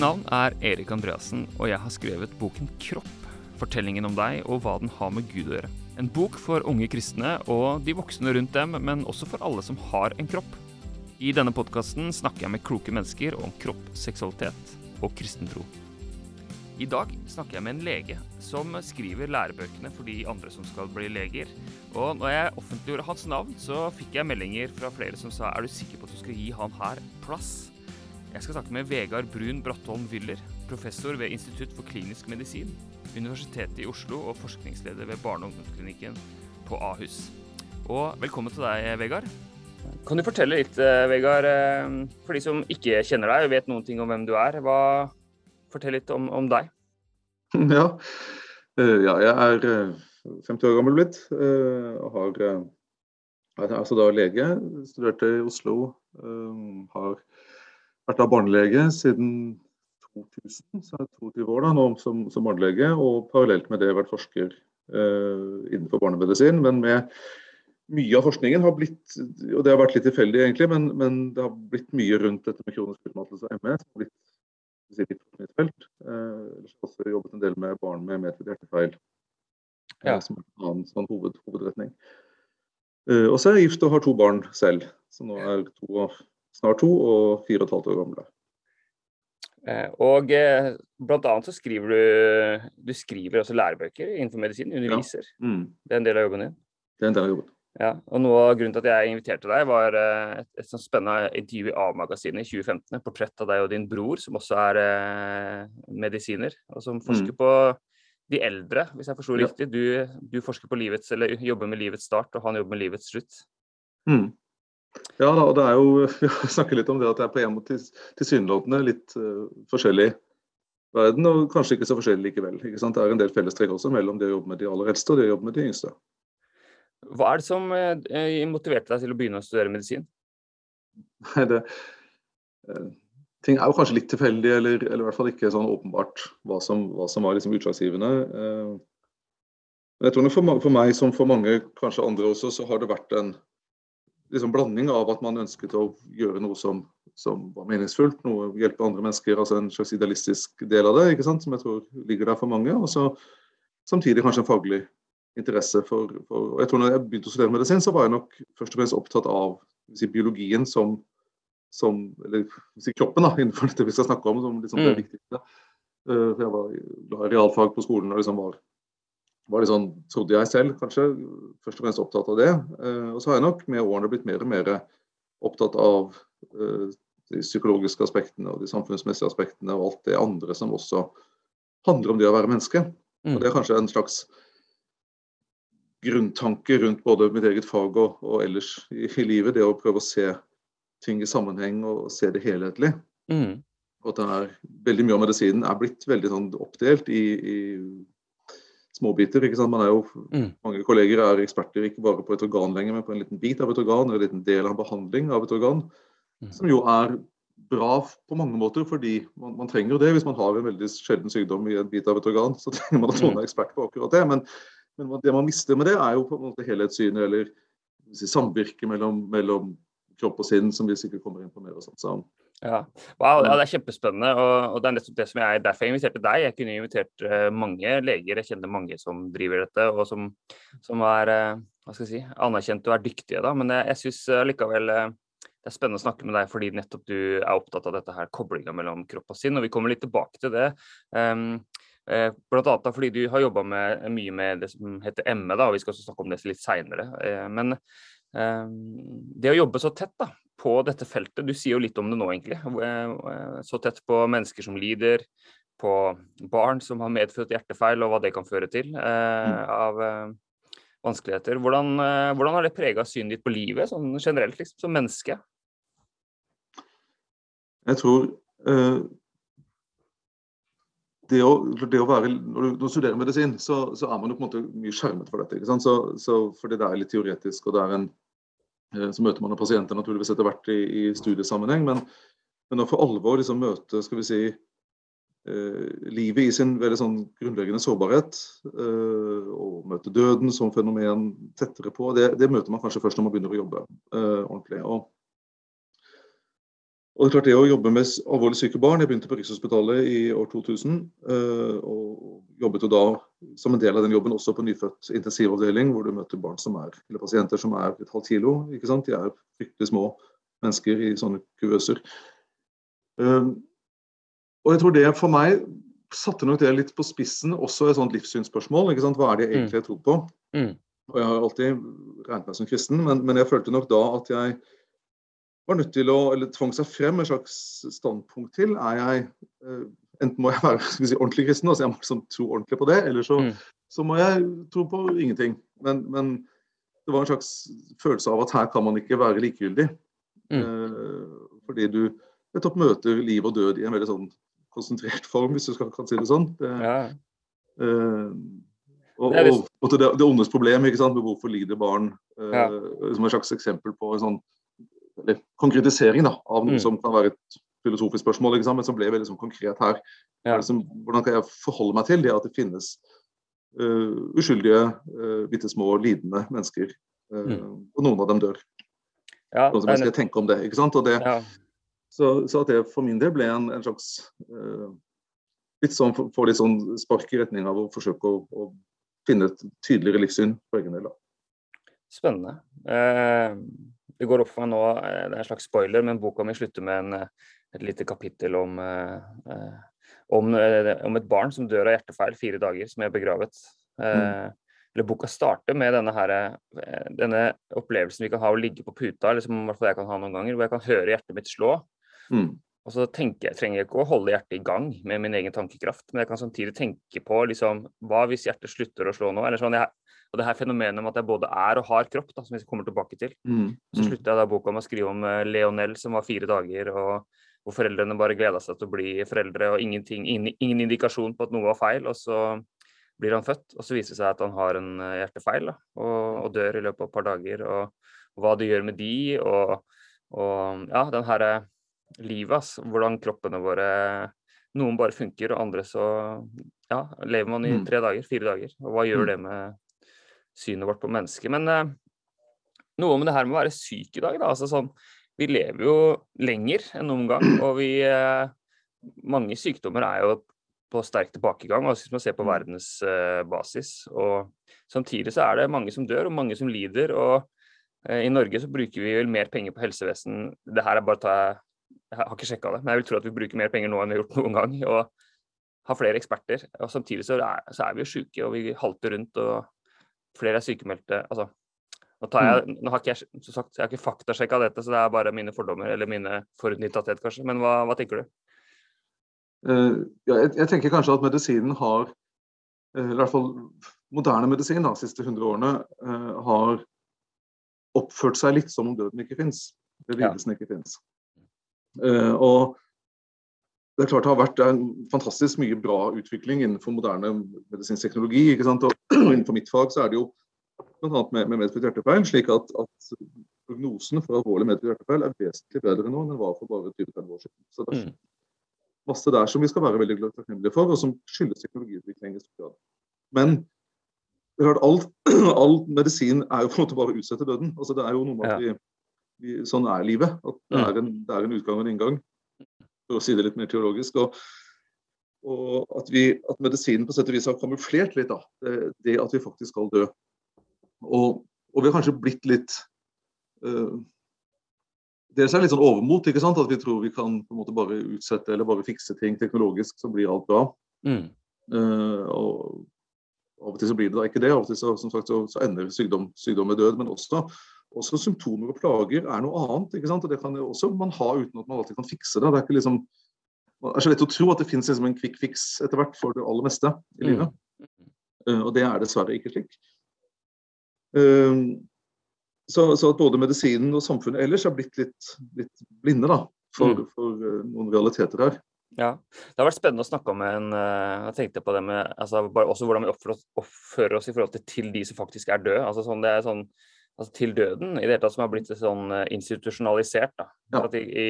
navn er Erik Andreassen, og jeg har skrevet boken 'Kropp'. Fortellingen om deg og hva den har med Gud å gjøre. En bok for unge kristne og de voksne rundt dem, men også for alle som har en kropp. I denne podkasten snakker jeg med kloke mennesker om kropp, seksualitet og kristen tro. I dag snakker jeg med en lege som skriver lærebøkene for de andre som skal bli leger. Og når jeg offentliggjorde hans navn, så fikk jeg meldinger fra flere som sa er du sikker på at du skal gi han her plass? Jeg skal snakke med Vegard Brun Brattholm Wyller, professor ved Institutt for klinisk medisin, Universitetet i Oslo og forskningsleder ved barne- og ungdomsklinikken på Ahus. Og velkommen til deg, Vegard. Kan du fortelle litt, eh, Vegard, eh, for de som ikke kjenner deg og vet noen ting om hvem du er. Hva, fortell litt om, om deg. Ja. Eh, ja. jeg er 50 år gammel blitt. og har, er altså da lege. Studerte i Oslo. Har vært av barnelege siden 2000, så er det 22 år da, nå som, som barnelege. Og parallelt med det vært forsker innenfor barnemedisin. men med mye av forskningen har blitt, og det har vært litt tilfeldig egentlig, men, men, det har blitt mye rundt dette med kronisk utmattelse og ME. som har blitt si, litt mitt felt. Eh, jeg har også jobbet en del med barn med medfødt hjertefeil ja. eh, som en annen sånn hoved, hovedretning. Og så er jeg gift og har to barn selv, som nå er to, snart to og fire og et halvt år gamle. Eh, og eh, blant annet så skriver du du skriver også lærebøker innenfor medisin, underviser. Ja. Mm. Det er en del av jobben din? Det er en del av jobben. Ja, og Noe av grunnen til at jeg inviterte deg, var eh, et, et sånn spennende intervju i A-magasinet i 2015. Et portrett av deg og din bror, som også er eh, medisiner, og som forsker mm. på de eldre, hvis jeg forsto ja. riktig. Du, du, forsker på livets, eller jobber med livets start, og han jobber med livets slutt. Mm. Ja, da, og det er jo Vi snakker litt om det at det er på en måte tilsynelatende litt uh, forskjellig verden, og kanskje ikke så forskjellig likevel. Ikke sant? Det er en del fellestrekk også mellom det å jobbe med de aller eldste og det å jobbe med de yngste. Hva er det som uh, motiverte deg til å begynne å studere medisin? Nei, det, Uh, ting er jo kanskje litt tilfeldig, eller, eller, i hvert fall ikke sånn åpenbart hva som, hva som var liksom utslagsgivende. Men jeg tror for, for, meg, som for mange, kanskje andre også, så har det vært en liksom blanding av at man ønsket å gjøre noe som, som var meningsfullt, noe hjelpe andre mennesker, altså en slags idealistisk del av det, som jeg tror ligger der for mange. Og så samtidig kanskje en faglig interesse for, for, og jeg tror når jeg begynte å studere medisin, så var jeg nok først og fremst opptatt av si, biologien som, som Eller si, kroppen, da, innenfor dette vi skal snakke om, som liksom, det mm. viktigste. Uh, jeg var, var realfag på skolen og liksom var, var litt sånn, trodde jeg selv kanskje, først og fremst opptatt av det. Uh, og så har jeg nok med årene blitt mer og mer opptatt av uh, de psykologiske aspektene og de samfunnsmessige aspektene og alt det andre som også handler om det å være menneske. Mm. Og Det er kanskje en slags grunntanke rundt både mitt eget fag og, og ellers i, i, livet. Det å prøve å se ting i sammenheng og se det helhetlig. Mm. Og at det er, veldig mye av medisinen er blitt veldig sånn oppdelt i, i småbiter. ikke sant? Man er jo, mm. Mange kolleger er eksperter ikke bare på et organ lenger, men på en liten bit av et organ, eller en liten del av en behandling av et organ. Mm. Som jo er bra på mange måter, fordi man, man, trenger det. Hvis man har en veldig sjelden sykdom i en bit av et organ, så trenger man at noen er ekspert på akkurat det. Men men det man mister med det, er jo på en måte helhetssynet eller si, samvirket mellom, mellom, kropp og sinn, som vi sikkert kommer inn på mer. og sånt. Så, ja. Wow, ja, Det er kjempespennende. og, og det er nettopp det som jeg, Derfor jeg inviterte deg. Jeg kunne invitert uh, mange leger. Jeg kjenner mange som driver dette, og som, som er uh, hva skal jeg si, anerkjente og er dyktige. da, Men jeg, jeg syns uh, likevel det er spennende å snakke med deg fordi nettopp du er opptatt av dette her koblinga mellom kropp og sinn. og Vi kommer litt tilbake til det. Um, Eh, annet fordi du har jobba mye med det som heter ME, da, og vi skal også snakke om det litt seinere. Eh, men eh, det å jobbe så tett da, på dette feltet, du sier jo litt om det nå egentlig. Så tett på mennesker som lider, på barn som har medfødt hjertefeil og hva det kan føre til eh, av vanskeligheter. Hvordan, hvordan har det prega synet ditt på livet sånn generelt, liksom, som menneske? Jeg tror uh, det å, det å være, når du, studerer medisin, så, så, er man jo på en måte mye skjermet for dette. Så, så, fordi det er litt teoretisk, og det er en, eh, så møter man pasienter naturligvis etter hvert i, i studiesammenheng. Men, men, å for alvor liksom møte skal vi si, eh, livet i sin veldig sånn grunnleggende sårbarhet, eh, og møte døden som fenomen tettere på, det, det, møter man kanskje først når man begynner å jobbe eh, ordentlig. Og, Og det er klart det å jobbe med alvorlig syke barn Jeg begynte på Rikshospitalet i år 2000. Og jobbet jo da som en del av den jobben også på nyfødt intensivavdeling, hvor du møter barn som er, eller pasienter som er et halvt kilo. ikke sant? De er fryktelig små mennesker i sånne kuvøser. Og jeg tror det for meg satte nok det litt på spissen, også et sånt livssynsspørsmål. ikke sant? Hva er det jeg egentlig jeg tror på? Mm. Og jeg har alltid regnet meg som kristen, men, men, jeg følte nok da at jeg var nødt til å, eller tvang seg frem et slags standpunkt til. Er jeg eh, Enten må jeg være si, ordentlig kristen, altså jeg må liksom tro ordentlig på det, eller så, mm. så må jeg tro på ingenting. Men, men, det var en slags følelse av at her kan man ikke være likegyldig. Mm. Eh, fordi du nettopp møter liv og død i en veldig sånn konsentrert form, hvis du skal, kan si det sånn. Det, ja. eh, og, og, og det, det, ondes problem, ikke sant, hvorfor lider barn, eh, ja. som et slags eksempel på en sånn eller, konkretisering da, av noe mm. som kan være et filosofisk spørsmål, sant, men som ble veldig sånn konkret her. Ja. Liksom, hvordan kan jeg forholde meg til det at det finnes uh, uskyldige, uh, bitte små, lidende mennesker, uh, mm. og noen av dem dør. Ja, Noe som jeg skal tenke om det. ikke sant, og det ja. Så, så, at det for min del ble en, en slags uh, litt sånn, Får litt sånn spark i retning av å forsøke å, å finne et tydeligere livssyn for egen del. Da. Spennende. Eh, det går opp for meg nå, eh, det er en slags spoiler, men boka mi slutter med en, eh, et lite kapittel om, eh, om, om, et barn som dør av hjertefeil fire dager, som er begravet. Mm. Eller boka starter med denne, her, denne opplevelsen vi kan ha å ligge på puta, eller som i hvert fall jeg kan ha noen ganger, hvor jeg kan høre hjertet mitt slå. Mm. Og så tenker jeg, trenger jeg ikke å holde hjertet i gang med min egen tankekraft, men jeg kan samtidig tenke på liksom, hva hvis hjertet slutter å slå nå? Eller sånn, jeg, og det her fenomenet om at jeg både er og har kropp, da, som vi kommer tilbake til. Mm. Så mm. slutta jeg da boka med å skrive om uh, Leonel som var fire dager, og hvor foreldrene bare gleda seg til å bli foreldre, og ingen, ingen, indikasjon på at noe var feil. Og så blir han født, og så viser det seg at han har en uh, hjertefeil da, og, og, dør i løpet av et par dager. Og, og hva det gjør med de, og, og ja, den herre livet, ass. Hvordan kroppene våre Noen bare funker, og andre så ja, lever man i mm. tre dager, fire dager. Og hva gjør mm. det med synet vårt på mennesket? Men eh, noe med det her med å være syk i dag, da. Altså sånn Vi lever jo lenger enn noen gang, og vi eh, Mange sykdommer er jo på sterk tilbakegang, altså hvis man ser på mm. verdensbasis. Eh, og samtidig så er det mange som dør, og mange som lider. og eh, i Norge så bruker vi vel mer penger på helsevesen. Det her er bare å ta jeg har ikke sjekka det, men jeg vil tro at vi bruker mer penger nå enn vi har gjort noen gang. Og har flere eksperter. Og samtidig så er, så er vi jo syke, og vi halter rundt, og flere er sykemeldte. Altså, nå, jeg, mm. nå har ikke jeg, som sagt, jeg har ikke faktasjekka dette, så det er bare mine fordommer eller mine forutinntatthet, kanskje. Men hva, hva, tenker du? Uh, ja, jeg, jeg, tenker kanskje at medisinen har, uh, i hvert fall moderne medisin de siste 100 årene, uh, har oppført seg litt som om døden ikke fins. Lidelsen ja. ikke fins. Eh, og det er klart det har vært en fantastisk mye bra utvikling innenfor moderne medisinsk teknologi. ikke sant? Og innenfor mitt fag så er det jo bl.a. med, med medfødt hjertefeil slik at, at prognosen for alvorlig medfødt hjertefeil er vesentlig bedre nå enn den var for bare 20-30 år siden. Så det er mm. masse der som vi skal være veldig takknemlige for, og som skyldes teknologiutvikling i stor grad. Men det er klart, alt, all medisin er jo på en måte bare å utsette døden. Altså, det er jo noe med at vi sånn er livet. At det er, en, det er, en, utgang og en inngang, for å si det litt mer teologisk. Og, og at, vi, at, medisinen på sett og vis har kamuflert litt da, det, at vi faktisk skal dø. Og, og vi har kanskje blitt litt uh, Dels er det litt sånn overmot, ikke sant? at vi tror vi kan på en måte bare utsette eller bare fikse ting teknologisk, så blir alt bra. Mm. Uh, og Av og til så blir det da ikke det. Av og til så, som sagt, så, så ender sykdom, sykdom med død. Men også også symptomer og plager er noe annet. ikke sant? Og Det kan jo også man ha uten at man alltid kan fikse det. Det er ikke liksom, det er så lett å tro at det finnes liksom en quick fix etter hvert for det aller meste i livet. Mm. Uh, og det er dessverre ikke slik. Uh, så, så, at både medisinen og samfunnet ellers har blitt litt, litt blinde da, for, mm. for uh, noen realiteter her. Ja, Det har vært spennende å snakke om en Jeg tenkte på det med altså, også hvordan vi oppfører oss, oppfører oss, i forhold til, til de som faktisk er døde. Altså, sånn, det er sånn altså til døden, i det hele tatt som har blitt sånn eh, institusjonalisert. da. Ja. At i, i,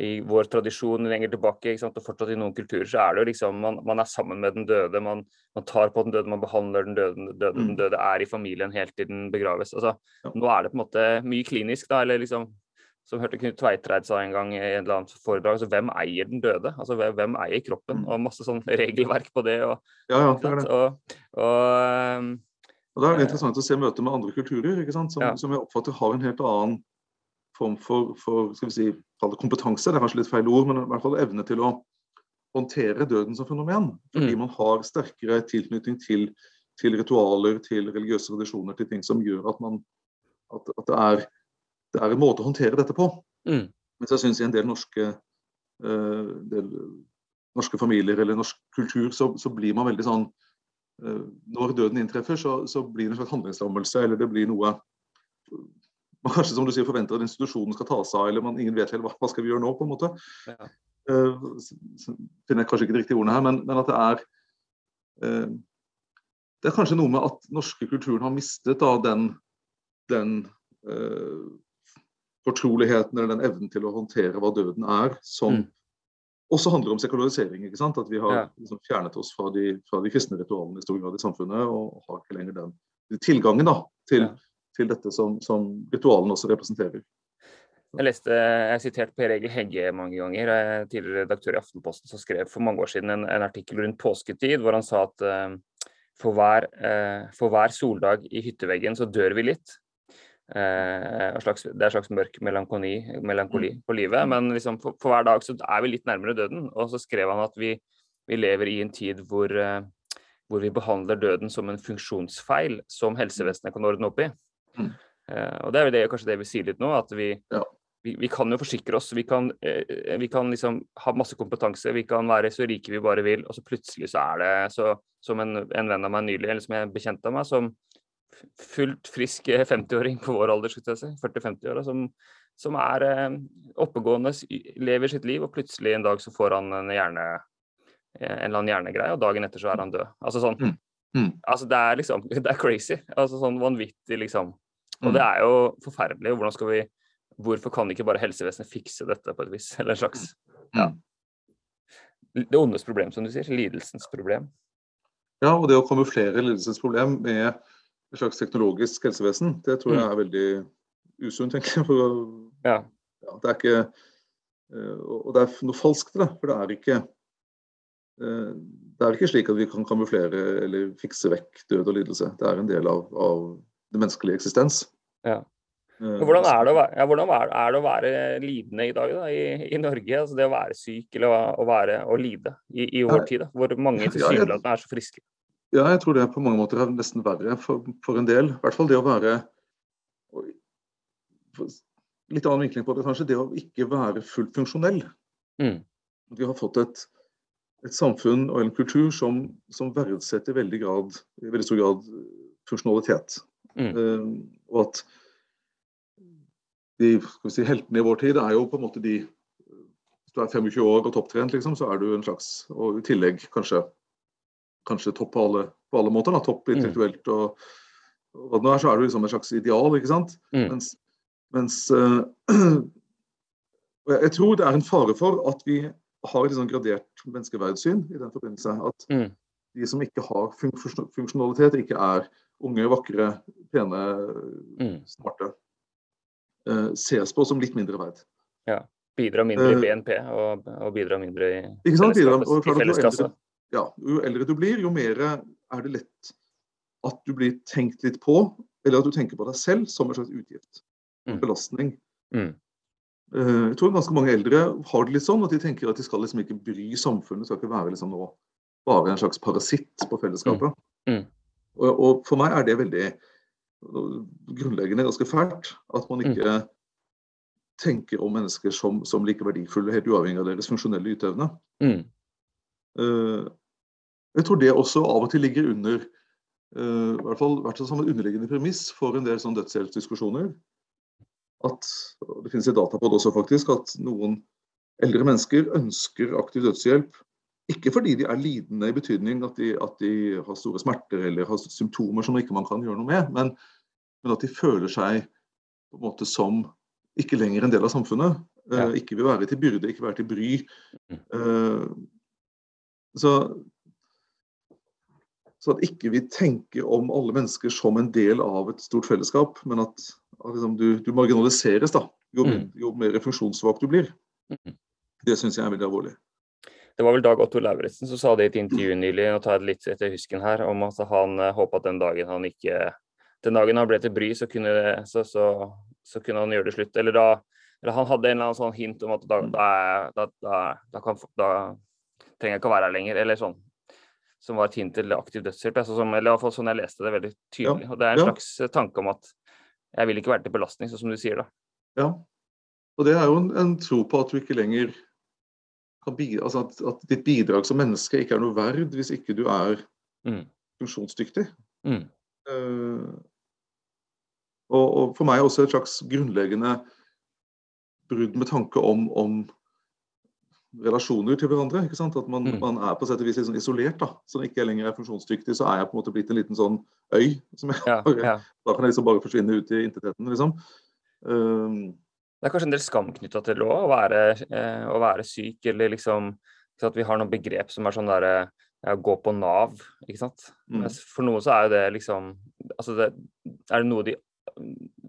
i, vår tradisjon lenger tilbake, ikke sant? og fortsatt i noen kulturer, så er det jo liksom man, man er sammen med den døde, man, man, tar på den døde, man behandler den døde, den døde, mm. den døde er i familien helt til den begraves. Altså, ja. Nå er det på en måte mye klinisk, da, eller liksom som hørte Knut Tveitreid sa en gang i et eller annet foredrag, altså hvem eier den døde? Altså hvem eier kroppen? Og masse sånn regelverk på det. Og, ja, ja, det det. Og, og, og Da er det interessant å se møter med andre kulturer? Som, Ja. som jeg oppfatter har en helt annen form for, for skal vi si, kompetanse, det er kanskje litt feil ord, men i hvert fall evne til å håndtere døden som fenomen. Fordi Mm. man har sterkere tilknytning til, til ritualer, til religiøse tradisjoner, til ting som gjør at, man, at, at det, er, det er en måte å håndtere dette på. Mm. Mens jeg syns i en del norske, uh, del norske familier eller norsk kultur, så, så blir man veldig sånn Når døden inntreffer, så, så blir det en slags handlingslammelse, eller det blir noe man kanskje som du sier forventer at institusjonen skal ta seg av, eller man, ingen vet helt hva, hva skal vi gjøre nå, på en måte. Ja. Eh, så finner jeg kanskje ikke de riktige ordene her, men, men at det er uh, Det er kanskje noe med at norske kulturen har mistet da, den, den uh, fortroligheten eller den evnen til å håndtere hva døden er, som Mm. Også handler om sekularisering. ikke sant? At vi har Ja. liksom fjernet oss fra de, fra de kristne ritualene i stor grad i samfunnet, og har ikke lenger den tilgangen da, til, Ja. til dette som, som ritualene også representerer. Jeg leste, jeg har sitert Per Egil Hegge mange ganger, eh, tidligere redaktør i Aftenposten, som skrev for mange år siden en, en artikkel rundt påsketid, hvor han sa at uh, for, hver, uh, for hver soldag i hytteveggen så dør vi litt. Eh, slags, det er en slags mørk melankoli, melankoli på livet, men liksom for, for hver dag så er vi litt nærmere døden. Og så skrev han at vi, vi lever i en tid hvor, eh, hvor vi behandler døden som en funksjonsfeil som helsevesenet kan ordne opp i. Mm. Eh, og det er det, kanskje det vi sier litt nå, at vi, Ja. vi, vi kan jo forsikre oss. Vi kan, vi kan liksom ha masse kompetanse, vi kan være så rike vi bare vil, og så plutselig så er det så, som en, en venn av meg nylig, eller som jeg bekjente av meg, som fullt frisk eh, 50-åring på vår alder, skulle jeg si, 40-50-åra, som, som er eh, oppegående, lever sitt liv, og plutselig en dag så får han en hjerne eh, en eller annen hjernegreie, og dagen etter så er han død. Altså sånn. Mm. Mm. Altså det er liksom Det er crazy. Altså sånn vanvittig, liksom. Og Mm. det er jo forferdelig. Hvordan skal vi Hvorfor kan ikke bare helsevesenet fikse dette på et vis? Eller en slags ja. Mm. Det ondes problem, som du sier. Lidelsens problem. Ja, og det å kamuflere lidelsesproblem med et slags teknologisk helsevesen, det tror jeg er veldig usunt, tenker jeg. Ja. ja, det er ikke eh, Og det er noe falskt i det. For det er ikke eh, det er ikke slik at vi kan kamuflere eller fikse vekk død og lidelse. Det er en del av, av det menneskelige eksistens. Ja. Eh, hvordan er det være, ja, hvordan er, er det å være lidende i dag da, i, i Norge? Altså det å være syk eller å, å være å lide i, i vår tid, da, hvor mange tilsynelatende er så friske. Ja, jeg tror det på mange måter er nesten verre for, for en del. I hvert fall det å være Litt annen vinkling på det, kanskje. Det å ikke være fullt funksjonell. Mm. Vi har fått et, et samfunn og en kultur som, som verdsetter veldig grad, i veldig stor grad funksjonalitet. Mm. Uh, og at de skal vi si, heltene i vår tid er jo på en måte de Hvis du er 25 år og topptrent, liksom, så er du en slags Og i tillegg kanskje, kanskje topp på alle, på alle måter. Da, topp intellektuelt og, og nå er, så er du liksom et slags ideal, ikke sant. Mm. Mens, mens uh, jeg, tror det er en fare for at vi har et sånn gradert menneskeverdssyn i den forbindelse. At Mm. de som ikke har fun funksjonalitet, ikke er unge, vakre, pene, Mm. smarte, uh, ses på som litt mindre verd. Bidra mindre i Eh, BNP og, og bidra mindre i Ikke Ja, jo eldre du blir, jo mer er det lett at du blir tenkt litt på, eller at du tenker på deg selv som en slags utgift. Mm. belastning. Mm. Eh, Jeg tror ganske mange eldre har det litt sånn at de tenker at de skal liksom ikke bry samfunnet. skal ikke være liksom nå bare en slags parasitt på fellesskapet. Mm. Mm. Og, og for meg er det veldig grunnleggende ganske fælt. At man ikke tenker om mennesker som, som like verdifulle, helt uavhengig av deres funksjonelle yteevne. Mm. Eh, jeg tror det også av og til ligger under uh, i hvert fall vært som et underliggende premiss for en del sånn dødshjelpsdiskusjoner. At det finnes data på det også, faktisk, at noen eldre mennesker ønsker aktiv dødshjelp. Ikke fordi de er lidende i betydning at de, at de har store smerter eller har symptomer som ikke man kan gjøre noe med, men, men at de føler seg på en måte som ikke lenger en del av samfunnet. Ja. Uh, Ikke vil være til byrde, ikke være til bry. Eh, så, så at ikke vi tenker om alle mennesker som en del av et stort fellesskap, men at, at liksom du, du, marginaliseres da, jo, Mm. jo mer funksjonssvak du blir. Mhm. Det syns jeg er veldig alvorlig. Det var vel Dag Otto Lauritzen som sa det i et intervju nylig, nå tar jeg det litt etter husken her, om at han uh, håpa at den dagen han ikke Den dagen han ble til bry, så kunne, så, så, så kunne han gjøre det slutt. Eller da eller han hadde en eller annen sånn hint om at da, da, da, da, kan, trenger jeg ikke å være her lenger, eller sånn. Som var et hint til aktiv dødshjelp. Altså, som, eller i hvert fall sånn jeg leste det veldig tydelig. Og det er en ja. slags eh, tanke om at jeg vil ikke være til belastning, sånn som du sier da. Ja. Og det er jo en, en tro på at du ikke lenger kan bidra, altså at, at ditt bidrag som menneske ikke er noe verd hvis ikke du er Mm. funksjonsdyktig. Mm. Uh, og, og for meg også et slags grunnleggende brudd med tanke om, om relasjoner til hverandre. ikke sant? At man, Mm. man er på sett og vis litt sånn isolert. da, Så når jeg ikke lenger er funksjonsdyktig, så er jeg på en måte blitt en liten sånn øy. som jeg Ja, ja. Da kan jeg liksom bare forsvinne ut i intetheten, liksom. Um, Det er kanskje en del skam knytta til å, være, eh, å være syk, eller liksom at Vi har noen begrep som er sånn derre ja, gå på Nav, ikke sant. Mm. For noen så er jo det liksom Altså det, er det noe de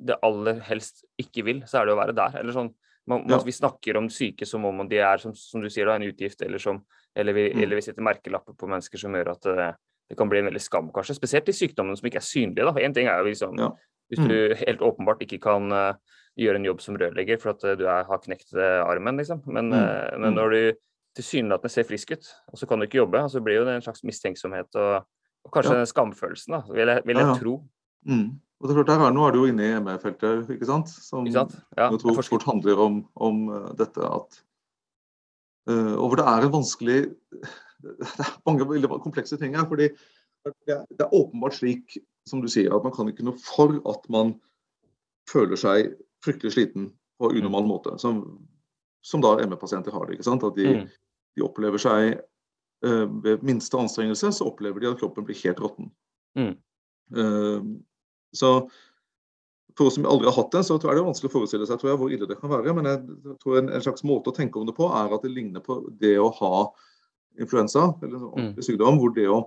det aller helst ikke vil, så er det å være der. Eller sånn man, Ja. Vi snakker om syke som om de er, som, som du sier, da, en utgift, eller som eller vi, Mm. eller vi setter merkelapper på mennesker som gjør at det, det kan bli en veldig skam, kanskje. Spesielt de sykdommene som ikke er synlige. da. En ting er jo liksom Ja. Hvis Mm. du helt åpenbart ikke kan uh, gjøre en jobb som rørlegger for at uh, du er, har knekt uh, armen, liksom. Men, Mm. eh, men Mm. når du tilsynelatende ser frisk ut, og så kan du ikke jobbe, og så blir jo det en slags mistenksomhet og, og kanskje Ja. skamfølelsen, da, vil jeg, vil jeg tro. mm. Og det er klart, der er, Nå er du jo inne i ME-feltet, ikke sant? Som Ikke sant? Ja, jeg tror fort handler om, om eh, dette at uh, Og hvor det er en vanskelig Det er mange veldig komplekse ting her. fordi det er, det er åpenbart slik, som du sier, at man kan ikke noe for at man føler seg fryktelig sliten på unormal måte. Som, som da ME-pasienter har det. ikke sant? At de, Mm. de opplever seg uh, Ved minste anstrengelse så opplever de at kroppen blir helt råtten. Mm. Eh, så for oss som aldri har hatt det, så tror jeg det er vanskelig å forestille seg tror jeg, hvor ille det kan være. Men jeg tror en, en slags måte å tenke om det på er at det ligner på det å ha influensa, eller en ordentlig sykdom, hvor det å,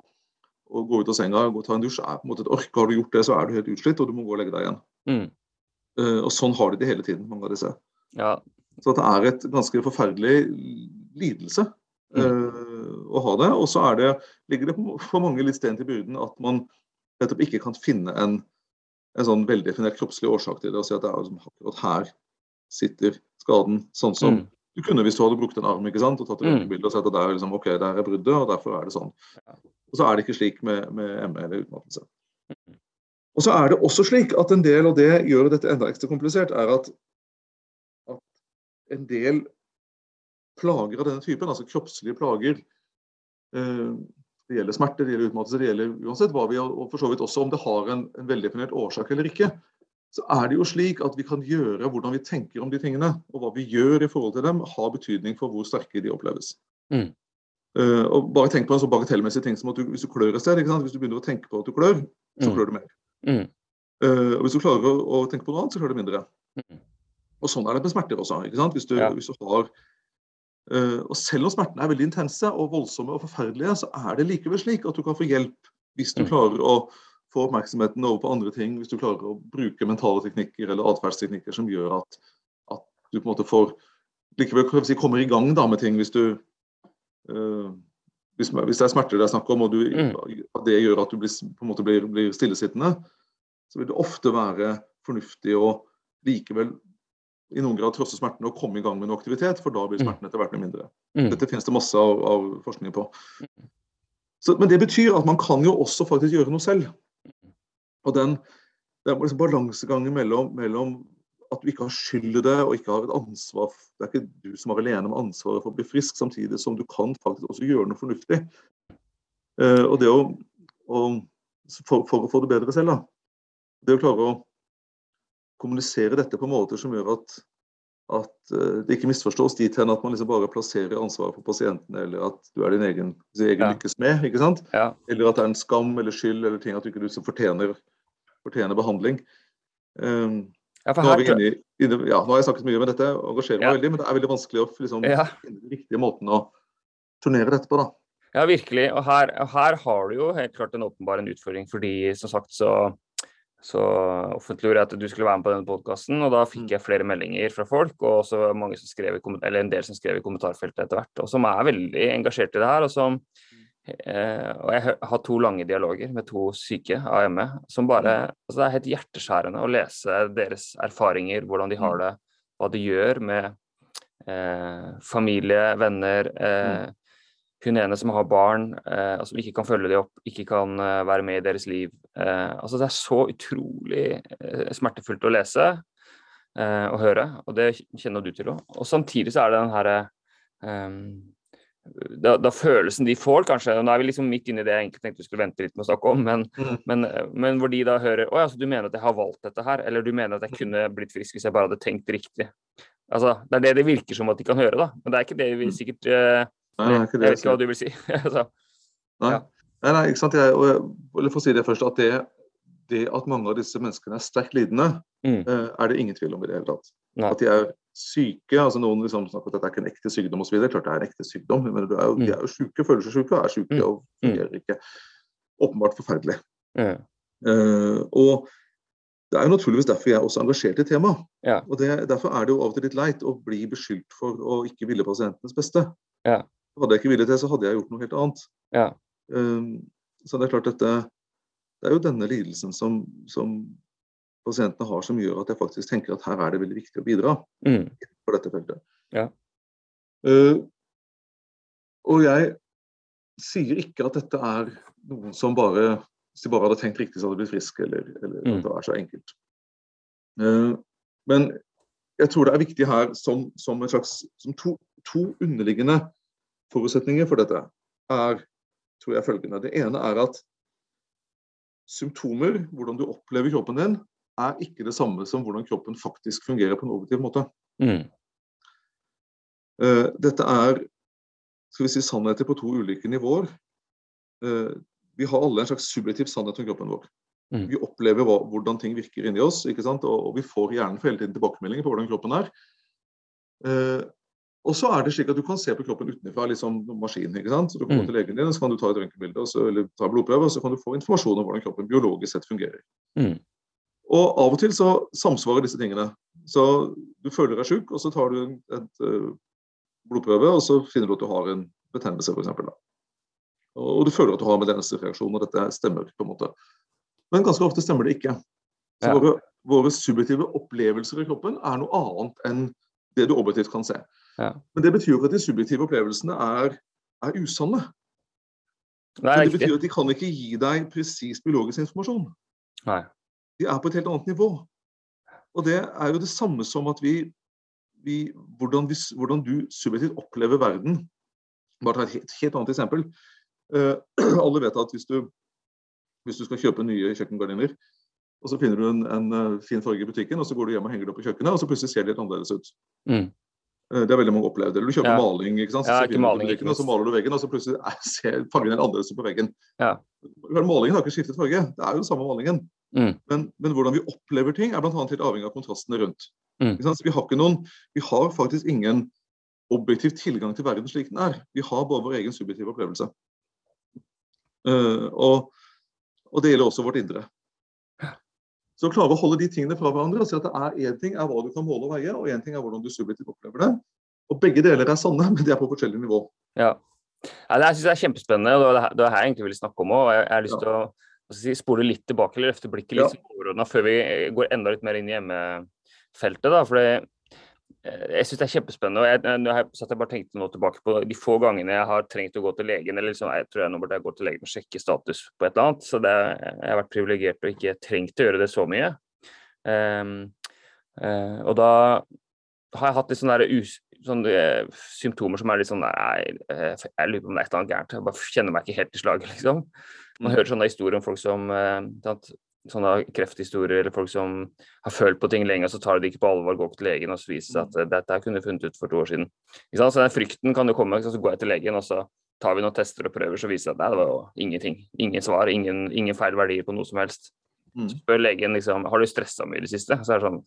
å gå ut av senga og ta en dusj er på en måte et ork. Har du gjort det, så er du helt utslitt, og du må gå og legge deg igjen. Mm. Uh, og sånn har de det hele tiden, mange av disse. Ja. Så det er et ganske forferdelig lidelse eh, å ha det. Og så er ligger det for mange litt sten til byrden at man nettopp ikke kan finne en, en sånn veldefinert kroppslig årsak til det, og si at det er liksom akkurat her sitter skaden, sånn som Mm. du kunne hvis du hadde brukt en arm ikke sant, og tatt et Mm. røntgenbilde og sett at det er liksom, ok, der er bruddet, og derfor er det sånn. Og så er det ikke slik med, med ME eller utmattelse. Og så er det også slik at en del, og det gjør dette enda ekstra komplisert, er at, at en del plager av denne typen, altså kroppslige plager, eh, det gjelder smerte, det gjelder utmattelse, det gjelder uansett hva vi og for så vidt også om det har en, en veldefinert årsak eller ikke, så er det jo slik at vi kan gjøre hvordan vi tenker om de tingene, og hva vi gjør i forhold til dem, har betydning for hvor sterke de oppleves. Mm. Uh, og bare tenk på en så bagatellmessig ting som at du, hvis du klør et sted, hvis du begynner å tenke på at du klør, så Mm. klør du mer. Mm. Uh, og hvis du klarer å, å tenke på noe annet, så klør du mindre. Mm. Og sånn er det med smerter også. ikke sant? Hvis du, Ja. hvis du har Og selv om smertene er veldig intense og voldsomme og forferdelige, så er det likevel slik at du kan få hjelp hvis du Mm. klarer å få oppmerksomheten over på andre ting, hvis du klarer å bruke mentale teknikker eller atferdsteknikker som gjør at, at du på en måte får likevel si, kommer i gang da med ting hvis du eh, hvis, hvis det er smerter det er snakk om, og du, Mm. at det gjør at du blir, på en måte blir, blir stillesittende, så vil det ofte være fornuftig å likevel i noen grad trosse smertene og komme i gang med noe aktivitet, for da blir Mm. smertene etter hvert mindre. Mm. Dette finnes det masse av, av forskning på. Så, men det betyr at man kan jo også faktisk gjøre noe selv. Og den, er liksom balansegangen mellom, mellom at du ikke har skyld i det, og ikke har et ansvar Det er ikke du som er alene med ansvaret for å bli frisk, samtidig som du kan faktisk også gjøre noe fornuftig. Uh, og det å, å for, for å få det bedre selv, da. Det å klare å kommunisere dette på måter som gjør at, at eh, det ikke misforstås dit hen at man liksom bare plasserer ansvaret på pasientene, eller at du er din egen, din egen Ja. lykkes med, ikke sant? Ja. Eller at det er en skam eller skyld eller ting at du ikke du fortjener, fortjener behandling. Um, ja, nå, vi inne, inne, ja, nå har jeg snakket mye med dette, og engasjerer meg veldig, men det er veldig vanskelig å liksom, finne den riktige måten å turnere dette på. da. Ja, virkelig. Og her, og her har du jo helt klart en åpenbar en utfordring, fordi som sagt så, så offentliggjorde jeg at du skulle være med på denne podkasten, og da fikk Mm. jeg flere meldinger fra folk, og også mange som skrev i, eller en del som skrev i kommentarfeltet etter hvert, og som er veldig engasjert i det her. Og, som, eh, og jeg har to lange dialoger med to syke av ME, som bare altså Det er helt hjerteskjærende å lese deres erfaringer, hvordan de har det, hva det gjør med eh, familie, venner. Eh, hun ene som har barn, eh, og som ikke kan følge dem opp, ikke kan eh, være med i deres liv. Eh, altså Det er så utrolig eh, smertefullt å lese eh, og høre, og det kjenner du til òg. Og samtidig så er det den herre da, da følelsen de får, kanskje og Nå er vi liksom midt inne i det jeg egentlig tenkte vi skulle vente litt med å snakke om, men, mm. men, men hvor de da hører Å ja, så du mener at jeg har valgt dette her? Eller du mener at jeg kunne blitt frisk hvis jeg bare hadde tenkt riktig? Altså, Det er det det virker som at de kan høre, da. Men det er ikke det vi sikkert Nei, det Jeg vet ikke hva du vil si. så, Nei. Ja. nei, nei, ikke sant. Jeg, og for å si det først, at det, det at mange av disse menneskene er sterkt lidende, Mm. eh, er det ingen tvil om i det hele tatt. At de er syke, altså noen liksom snakker at dette er ikke en ekte sykdom osv. Klart det er en ekte sykdom, men er jo, de er jo syke, føler seg syke og er syke Mm. og fungerer ikke. Åpenbart forferdelig. Ja. Uh, og det er jo naturligvis derfor jeg er også engasjert i temaet. Ja. Og det, Derfor er det jo av og til litt leit å bli beskyldt for å ikke ville pasientenes beste. Ja. Hadde jeg ikke villet det, så hadde jeg gjort noe helt annet. Ja. Eh, så det er klart dette Det er jo denne lidelsen som, som pasientene har som gjør at jeg faktisk tenker at her er det veldig viktig å bidra mm, på dette feltet. Ja. Uh, og jeg sier ikke at dette er noen som bare Hvis de bare hadde tenkt riktig, så hadde de blitt friske, eller, eller Mm. at det er så enkelt. Uh, men jeg tror det er viktig her som, som en slags som to, to underliggende forutsetninger for dette er tror jeg følgende. Det ene er at symptomer, hvordan du opplever kroppen din, er ikke det samme som hvordan kroppen faktisk fungerer på en objektiv måte. mm, Uh, dette er skal vi si, sannheter på to ulike nivåer. Uh, vi har alle en slags subjektiv sannhet om kroppen vår. Mm. Vi opplever hva, hvordan ting virker inni oss? Og, og vi får gjerne hele tiden tilbakemeldinger på hvordan kroppen er. Eh, og så er det slik at Du kan se på kroppen utenfra, litt som maskin. ikke sant? Så Du kommer Mm. til legen din, så kan du ta et røntgenbilde eller ta blodprøve, og så kan du få informasjon om hvordan kroppen biologisk sett fungerer. mm, Og Av og til så samsvarer disse tingene. Så Du føler deg sjuk, og så tar du en et, uh, blodprøve, og så finner du at du har en betennelse, f.eks. Og du føler at du har medlemsreaksjon, og dette stemmer. på en måte. Men ganske ofte stemmer det ikke. Så Ja. våre, våre subjektive opplevelser i kroppen er noe annet enn det du objektivt kan se. Ja. Men det betyr jo ikke at de subjektive opplevelsene er, er usanne. Det er det betyr at de kan ikke gi deg presis biologisk informasjon. Nei. De er på et helt annet nivå. Og det er jo det samme som at vi, vi, hvordan, vi hvordan du subjektivt opplever verden. Bare ta et helt, helt annet eksempel. Uh, alle vet at hvis du, hvis du skal kjøpe nye kjøkkengardiner, og så finner du en, en eh, fin farge i butikken, og så går du hjem og henger det opp på kjøkkenet, og så plutselig ser det litt annerledes ut. Mm. Eh, Det har veldig mange opplevd. Eller du kjøper Ja. maling, ikke sant? så Ja, ikke maling, ikke ikke og så maler du veggen, og så plutselig er, ser fargen helt annerledes ut på veggen. Ja. Malingen har ikke skiftet farge, det er jo den samme malingen. Mm. Men, men hvordan vi opplever ting, er bl.a. helt avhengig av kontrastene rundt. Mm. Vi har ikke noen, vi har faktisk ingen objektiv tilgang til verden slik den er. Vi har bare vår egen subjektive opplevelse. Uh, og, og det gjelder også vårt indre. Så å klare å holde de tingene fra hverandre og si at det er én ting er hva du kan måle og veie, og én ting er hvordan du subjektivt opplever det. Og begge deler er sanne, men de er på forskjellig nivå. Ja. ja det her synes jeg er kjempespennende, og det er det er her jeg egentlig vil snakke om òg. Jeg, jeg har lyst Ja. til å hva si, spole litt tilbake eller løfte blikket litt ja. overordna før vi går enda litt mer inn i hjemmefeltet. da, for det, jeg syns det er kjempespennende. og jeg, nå har jeg, bare tenkte nå tilbake på de få gangene jeg har trengt å gå til legen. eller liksom, Jeg tror jeg nå burde jeg gå til legen og sjekke status på et eller annet. Så det, jeg har vært privilegert og ikke trengt å gjøre det så mye. Um, uh, og da har jeg hatt litt sånne, der us, sånne uh, symptomer som er litt sånn Nei, eh, jeg lurer på om det er et eller annet gærent. Jeg bare kjenner meg ikke helt i slaget, liksom. Man Mm. hører sånne historier om folk som eh, sånne krefthistorier, eller folk som har følt på ting lenge, og så tar de det ikke på alvor, går til legen, og så viser det seg at eh, dette kunne jeg funnet ut for to år siden. Så den frykten kan jo komme, så går jeg til legen, og så tar vi noen tester og prøver, så viser det at nei, det var jo ingenting. Ingen svar, ingen, ingen feil verdier på noe som helst. Mm. Spør legen liksom, har du stressa mye i det siste. Så er det sånn,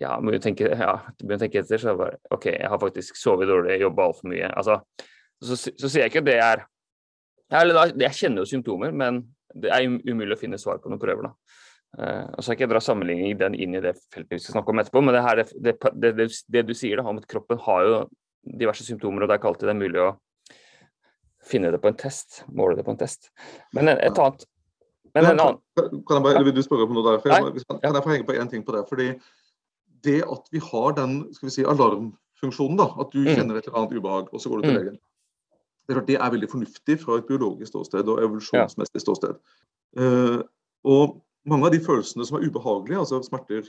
ja, må jo tenke, ja, må tenke etter, så er det bare, ok, jeg har faktisk sovet dårlig, jobba altfor mye. Altså, så, så, så sier jeg ikke at det er eller da, Jeg kjenner jo symptomer, men det er um- umulig å finne svar på noen prøver. da. Uh, og så jeg ikke dra sammenligning den inn i det feltet vi skal snakke om etterpå, men det, her, det, det, det du sier da, om at kroppen har jo diverse symptomer, og det er ikke alltid det er mulig å finne det på en test, måle det på en test. Men et annet men en annen Kan jeg bare, Vil du spørre om noe der? Jeg, kan jeg få henge på én ting på det? fordi det at vi har den skal vi si, alarmfunksjonen, da, at du mm. kjenner et eller annet ubehag, og så går du til mm. Det er, det er veldig fornuftig fra et biologisk ståsted og evolusjonsmessig ståsted. Uh, og mange av de følelsene som er ubehagelige, altså smerter,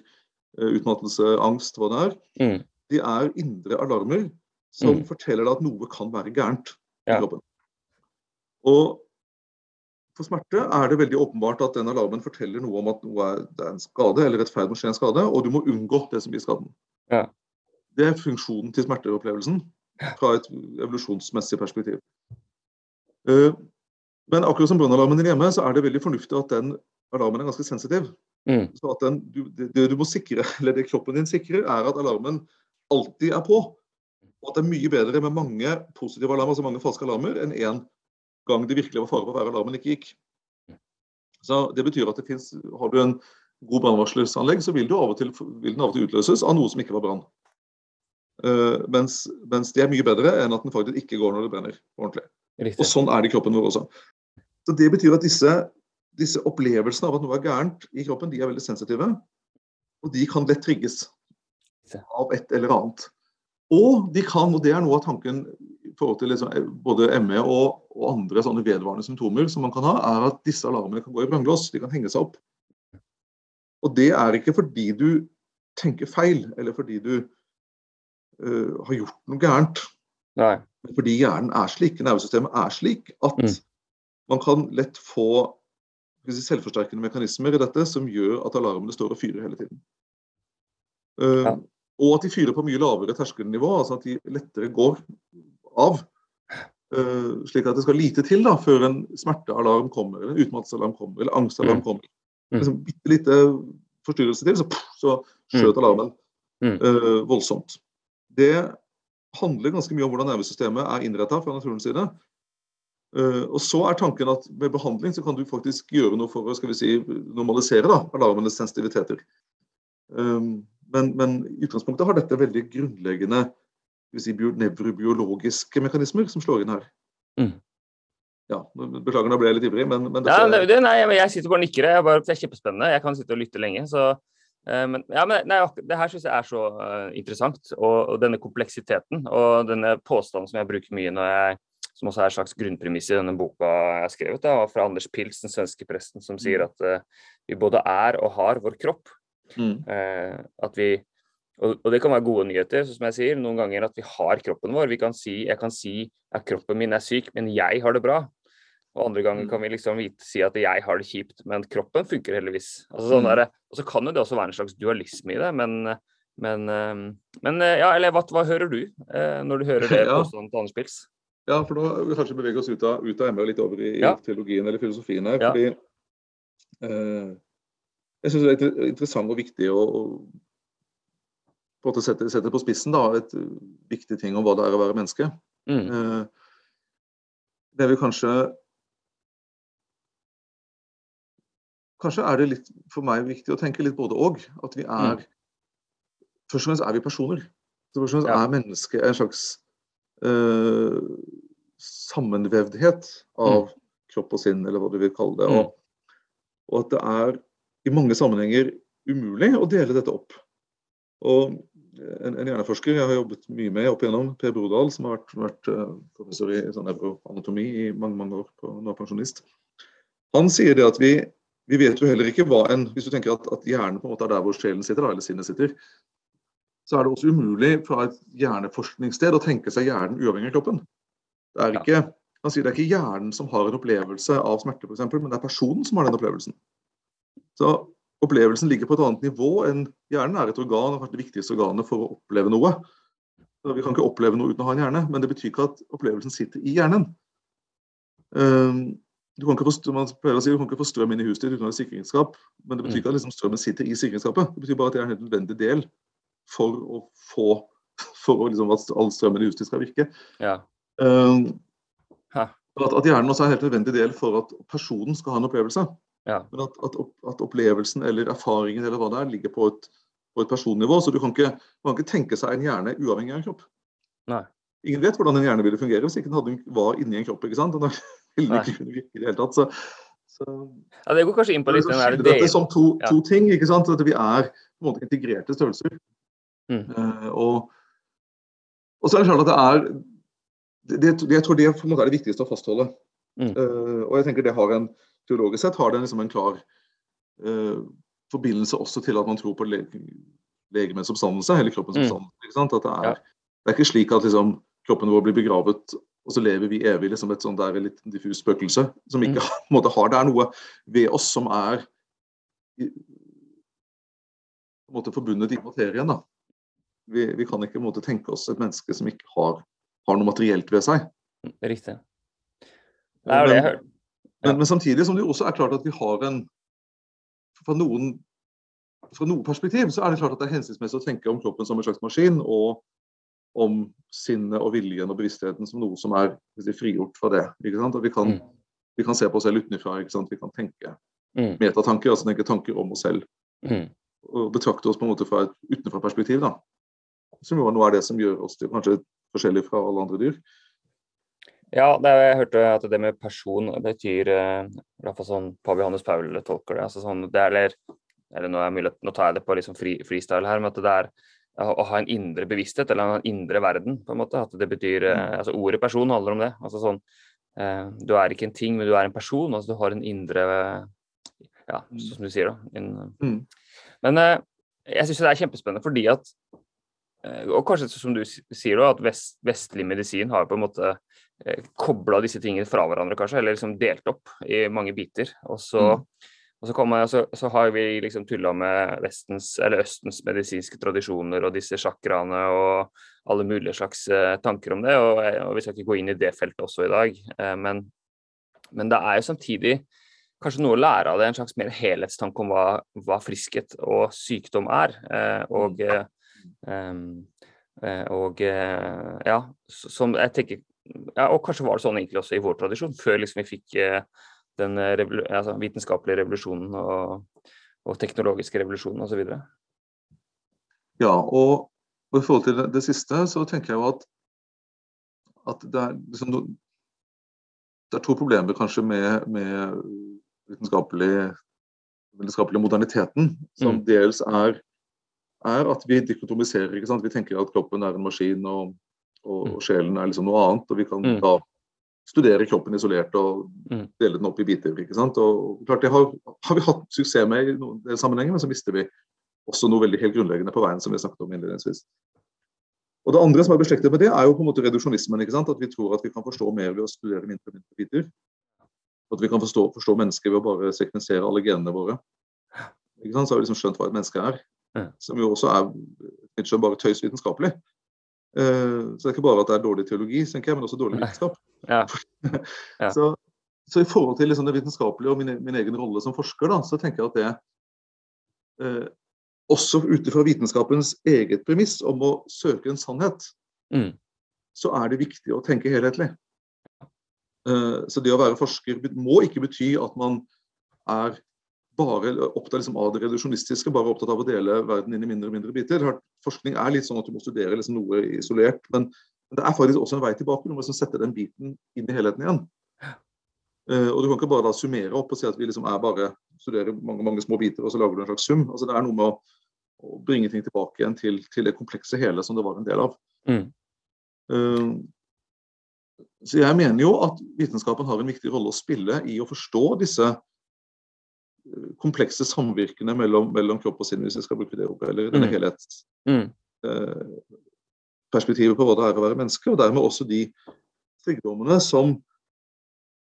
uh, utmattelse, angst, hva det er, mm. de er indre alarmer som mm. forteller deg at noe kan være gærent i kroppen. Og for smerte er det veldig åpenbart at den alarmen forteller noe om at noe er, det er en skade eller rettferd ferd med å skje en skade, og du må unngå det som gir skaden. Ja. Det er funksjonen til smerteopplevelsen fra et evolusjonsmessig perspektiv. Uh, men akkurat som brannalarmen din hjemme, så er det veldig fornuftig at den alarmen er ganske sensitiv. Mm. Så at den, du, det, det, du må sikre, eller det kroppen din sikrer, er at alarmen alltid er på. Og at det er mye bedre med mange positive alarmer, altså mange falske alarmer, enn én gang det virkelig var fare for at alarmen ikke gikk. Så Det betyr at det finnes, har du en god brannvarslingsanlegg, så vil, av til, vil, den av og til utløses av noe som ikke var brann. Uh, mens, mens, det er mye bedre enn at den faktisk ikke går når det brenner ordentlig. Riktig. Og Sånn er det i kroppen vår også. Så Det betyr at disse, disse opplevelsene av at noe er gærent i kroppen, de er veldig sensitive. Og de kan lett trigges av et eller annet. Og de kan, og det er noe av tanken i forhold til liksom, både ME og, og, andre sånne vedvarende symptomer som man kan ha, er at disse alarmene kan gå i vranglås. De kan henge seg opp. Og det er ikke fordi du tenker feil, eller fordi du uh, har gjort noe gærent. Nei. Fordi hjernen er slik, nervesystemet er slik, at mm. man kan lett få si, selvforsterkende mekanismer i dette som gjør at alarmene står og fyrer hele tiden. Uh, ja. Og at de fyrer på mye lavere terskelnivå, altså at de lettere går av. Uh, slik at det skal lite til da, før en smertealarm kommer, eller en utmattelsesalarm kommer, eller angstalarm mm. kommer. Mm. Liksom, bitte lite forstyrrelse til, så, så skjøt mm. alarmen uh, voldsomt. Det handler ganske mye om hvordan nervesystemet er innretta fra naturens side. Uh, og så er tanken at med behandling så kan du faktisk gjøre noe for å skal vi si, normalisere da, alarmenes sensitiviteter. Um, men, men, i utgangspunktet har dette veldig grunnleggende si, nevrobiologiske mekanismer som slår inn her. Mm. Ja, Beklager, nå ble jeg litt ivrig, men, men dette... ja, det, nei, Jeg sitter bare og nikker. Jeg bare, det er kjempespennende. Jeg kan sitte og lytte lenge. så... Uh, men, ja, men nei, det her syns jeg er så uh, interessant. Og, og, denne kompleksiteten og denne påstanden som jeg bruker mye når jeg som også er et slags grunnpremiss i denne boka jeg har skrevet, da, fra Anders Pils, den svenske presten, som sier mm. at uh, vi både er og har vår kropp. Mm. at vi og, og, det kan være gode nyheter, som jeg sier, noen ganger at vi har kroppen vår. Vi kan si, jeg kan si at kroppen min er syk, men jeg har det bra. Og andre ganger mm. kan vi liksom vite, si at jeg har det kjipt, men kroppen funker heldigvis. Altså, sånn der, og så kan jo det også være en slags dualisme i det, men, men, ehm, men eh, ja, eller hva, hva, hører du eh, når du hører det ja. påstanden til Anders Pils? Ja, for nå vil vi kanskje bevege oss ut av, ut av ME og litt over i, ja. teologien eller filosofien her. fordi eh, jeg syns det er interessant og viktig å, på en måte sette, sette på spissen da, et viktig ting om hva det er å være menneske. Mm. Eh, det vil kanskje Kanskje er det litt for meg viktig å tenke litt både og. At vi er mm. Først og fremst er vi personer. Så først og fremst ja. er mennesket en slags uh, sammenvevdhet av mm. kropp og sinn, eller hva du vil kalle det. Mm. Og, og, at det er i mange sammenhenger umulig å dele dette opp. Og en, en hjerneforsker jeg har jobbet mye med opp igjennom, Per Brodal, som har vært, vært uh, professor i sånn nevroanatomi i mange mange år, på, nå er pensjonist. Han sier det at vi, vi, vet jo heller ikke hva en Hvis du tenker at, at hjernen på en måte er der hvor sjelen sitter, eller sinnet sitter, så er det også umulig fra et hjerneforskningssted å tenke seg hjernen uavhengig av kroppen. Det er ikke, han sier det er ikke hjernen som har en opplevelse av smerte, f.eks., men det er personen som har den opplevelsen. Så opplevelsen ligger på et annet nivå enn hjernen er et organ, og det viktigste organet for å oppleve noe. Så vi kan ikke oppleve noe uten å ha en hjerne, men det betyr ikke at opplevelsen sitter i hjernen. Ehm, du kan ikke få, man å si, du kan ikke få strøm inn i huset ditt uten å ha sikringsskap, men det betyr ikke at liksom strømmen sitter i sikringsskapet. Det betyr bare at det er en helt nødvendig del for å få for å, liksom, at all strømmen i huset ditt skal virke. Ja. Um, at, at hjernen også er en helt nødvendig del for at personen skal ha en opplevelse. Ja. Men at, at, at, opplevelsen eller erfaringen eller hva det er, ligger på et, på et personnivå. Så du kan, ikke, du kan ikke tenke seg en hjerne uavhengig av en kropp. Nei. Ingen vet hvordan en hjerne ville fungere hvis ikke den hadde, var inni en kropp. ikke sant? Den ville ikke kunne virke i det hele tatt. Så, så, ja, Det går kanskje inn på litt den der dette som to, ja. ting. ikke sant? At vi er på en måte integrerte størrelser. Mm. Uh, og, og, så er det klart at det er det, det, Jeg tror det på en måte er det viktigste å fastholde. Mm. Uh, og jeg tenker det har en teologisk sett har det liksom en klar uh, forbindelse også til at man tror på le legemets oppstandelse, hele kroppens mm. oppstandelse. At det er, ja. det er ikke slik at liksom, kroppen vår blir begravet og så lever vi evig liksom et der litt diffust spøkelse som ikke mm. har Det er noe ved oss som er i, på en måte forbundet i materien. da. Vi, vi kan ikke måte, tenke oss et menneske som ikke har, har noe materielt ved seg. Riktig. Det er jo det jeg hører. Ja. Men, men, samtidig som det også er klart at vi har en fra noen fra noe perspektiv så er det klart at det er hensiktsmessig å tenke om kroppen som en slags maskin, og om sinnet og viljen og bevisstheten som noe som er si, frigjort fra det. ikke sant? Og vi kan, mm. vi kan se på oss selv utenfra. ikke sant? Vi kan tenke mm. metatanker, altså tenke tanker om oss selv. Mm. Og betrakte oss på en måte fra et utenfra-perspektiv. da. Som jo noe er det som gjør oss til kanskje forskjellige fra alle andre dyr. Ja, er, jeg hørte at det med person betyr eh, i hvert fall sånn Pav Johannes Paul tolker det. altså sånn, det er, eller, eller nå, er mulig, nå tar jeg det på liksom fri, freestyle her, men at det er å ha en indre bevissthet eller en indre verden. på en måte, at det betyr, eh, mm. altså Ordet person handler om det. altså sånn, eh, Du er ikke en ting, men du er en person. altså Du har en indre Ja, sånn som du sier, da. En, mm. Men eh, jeg syns det er kjempespennende fordi at Og kanskje som du sier, da, at vest, vestlig medisin har på en måte kobla disse tingene fra hverandre, kanskje, eller liksom delt opp i mange biter. Og så mm. Og så, man, så, så, har vi liksom tulla med vestens, eller Østens medisinske tradisjoner og disse sjakraene og alle mulige slags eh, tanker om det. Og, og, vi skal ikke gå inn i det feltet også i dag. Eh, men, men, det er jo samtidig kanskje noe å lære av det, en slags mer helhetstanke om hva, hva friskhet og sykdom er. Eh, og, eh, eh, og eh, ja, som jeg tenker ja, Og kanskje var det sånn egentlig også i vår tradisjon, før liksom vi fikk den eh, altså vitenskapelige revolusjonen og, og teknologiske revolusjonen osv. Ja, og, og, i forhold til det, det, siste, så tenker jeg jo at, at det, er, liksom, det, er, to problemer kanskje med, med vitenskapelig, vitenskapelig moderniteten. Som mm. dels er, er, at vi dikotomiserer. Vi tenker at kroppen er en maskin og, og, mm. og sjelen er liksom noe annet. og vi kan mm. da studere kroppen isolert og mm. dele den opp i biter. ikke sant? Og klart Det har, har vi hatt suksess med i noen sammenhenger, men så mister vi også noe veldig helt grunnleggende på veien, som vi snakket om innledningsvis. Og Det andre som er beslektet med det, er jo på en måte reduksjonismen. ikke sant? At vi tror at vi kan forstå mer ved å studere mindre og mindre biter. At vi kan forstå, forstå mennesker ved å bare sekvensere alle genene våre. Ikke sant? Så har vi liksom skjønt hva et menneske er. Som jo også er bare tøys vitenskapelig. Uh, så det er ikke bare at det er dårlig teologi, tenker jeg, men også dårlig vitenskap. Ja. Ja. så, så, i forhold til liksom det vitenskapelige og min, min, egen rolle som forsker, da, så tenker jeg at det uh, også ut ifra vitenskapens eget premiss om å søke en sannhet, mm. så er det viktig å tenke helhetlig. Uh, så det å være forsker må ikke bety at man er bare opptatt liksom av det reduksjonistiske, bare opptatt av å dele verden inn i mindre og mindre biter. Forskning er litt sånn at du må studere liksom noe isolert, men det er faktisk også en vei tilbake. Du må liksom sette den biten inn i helheten igjen. Uh, og Du kan ikke bare da summere opp og si at vi liksom er bare studerer mange mange små biter og så lager du en slags sum. Altså Det er noe med å, å bringe ting tilbake igjen til, til, det komplekse hele som det var en del av. Mm. Uh, så jeg mener jo at vitenskapen har en viktig rolle å spille i å forstå disse komplekse samvirkene mellom, mellom, kropp og sinn, hvis jeg skal bruke det ordet, eller denne mm. helhetsperspektivet eh, på hva det er å være menneske, og dermed også de sykdommene som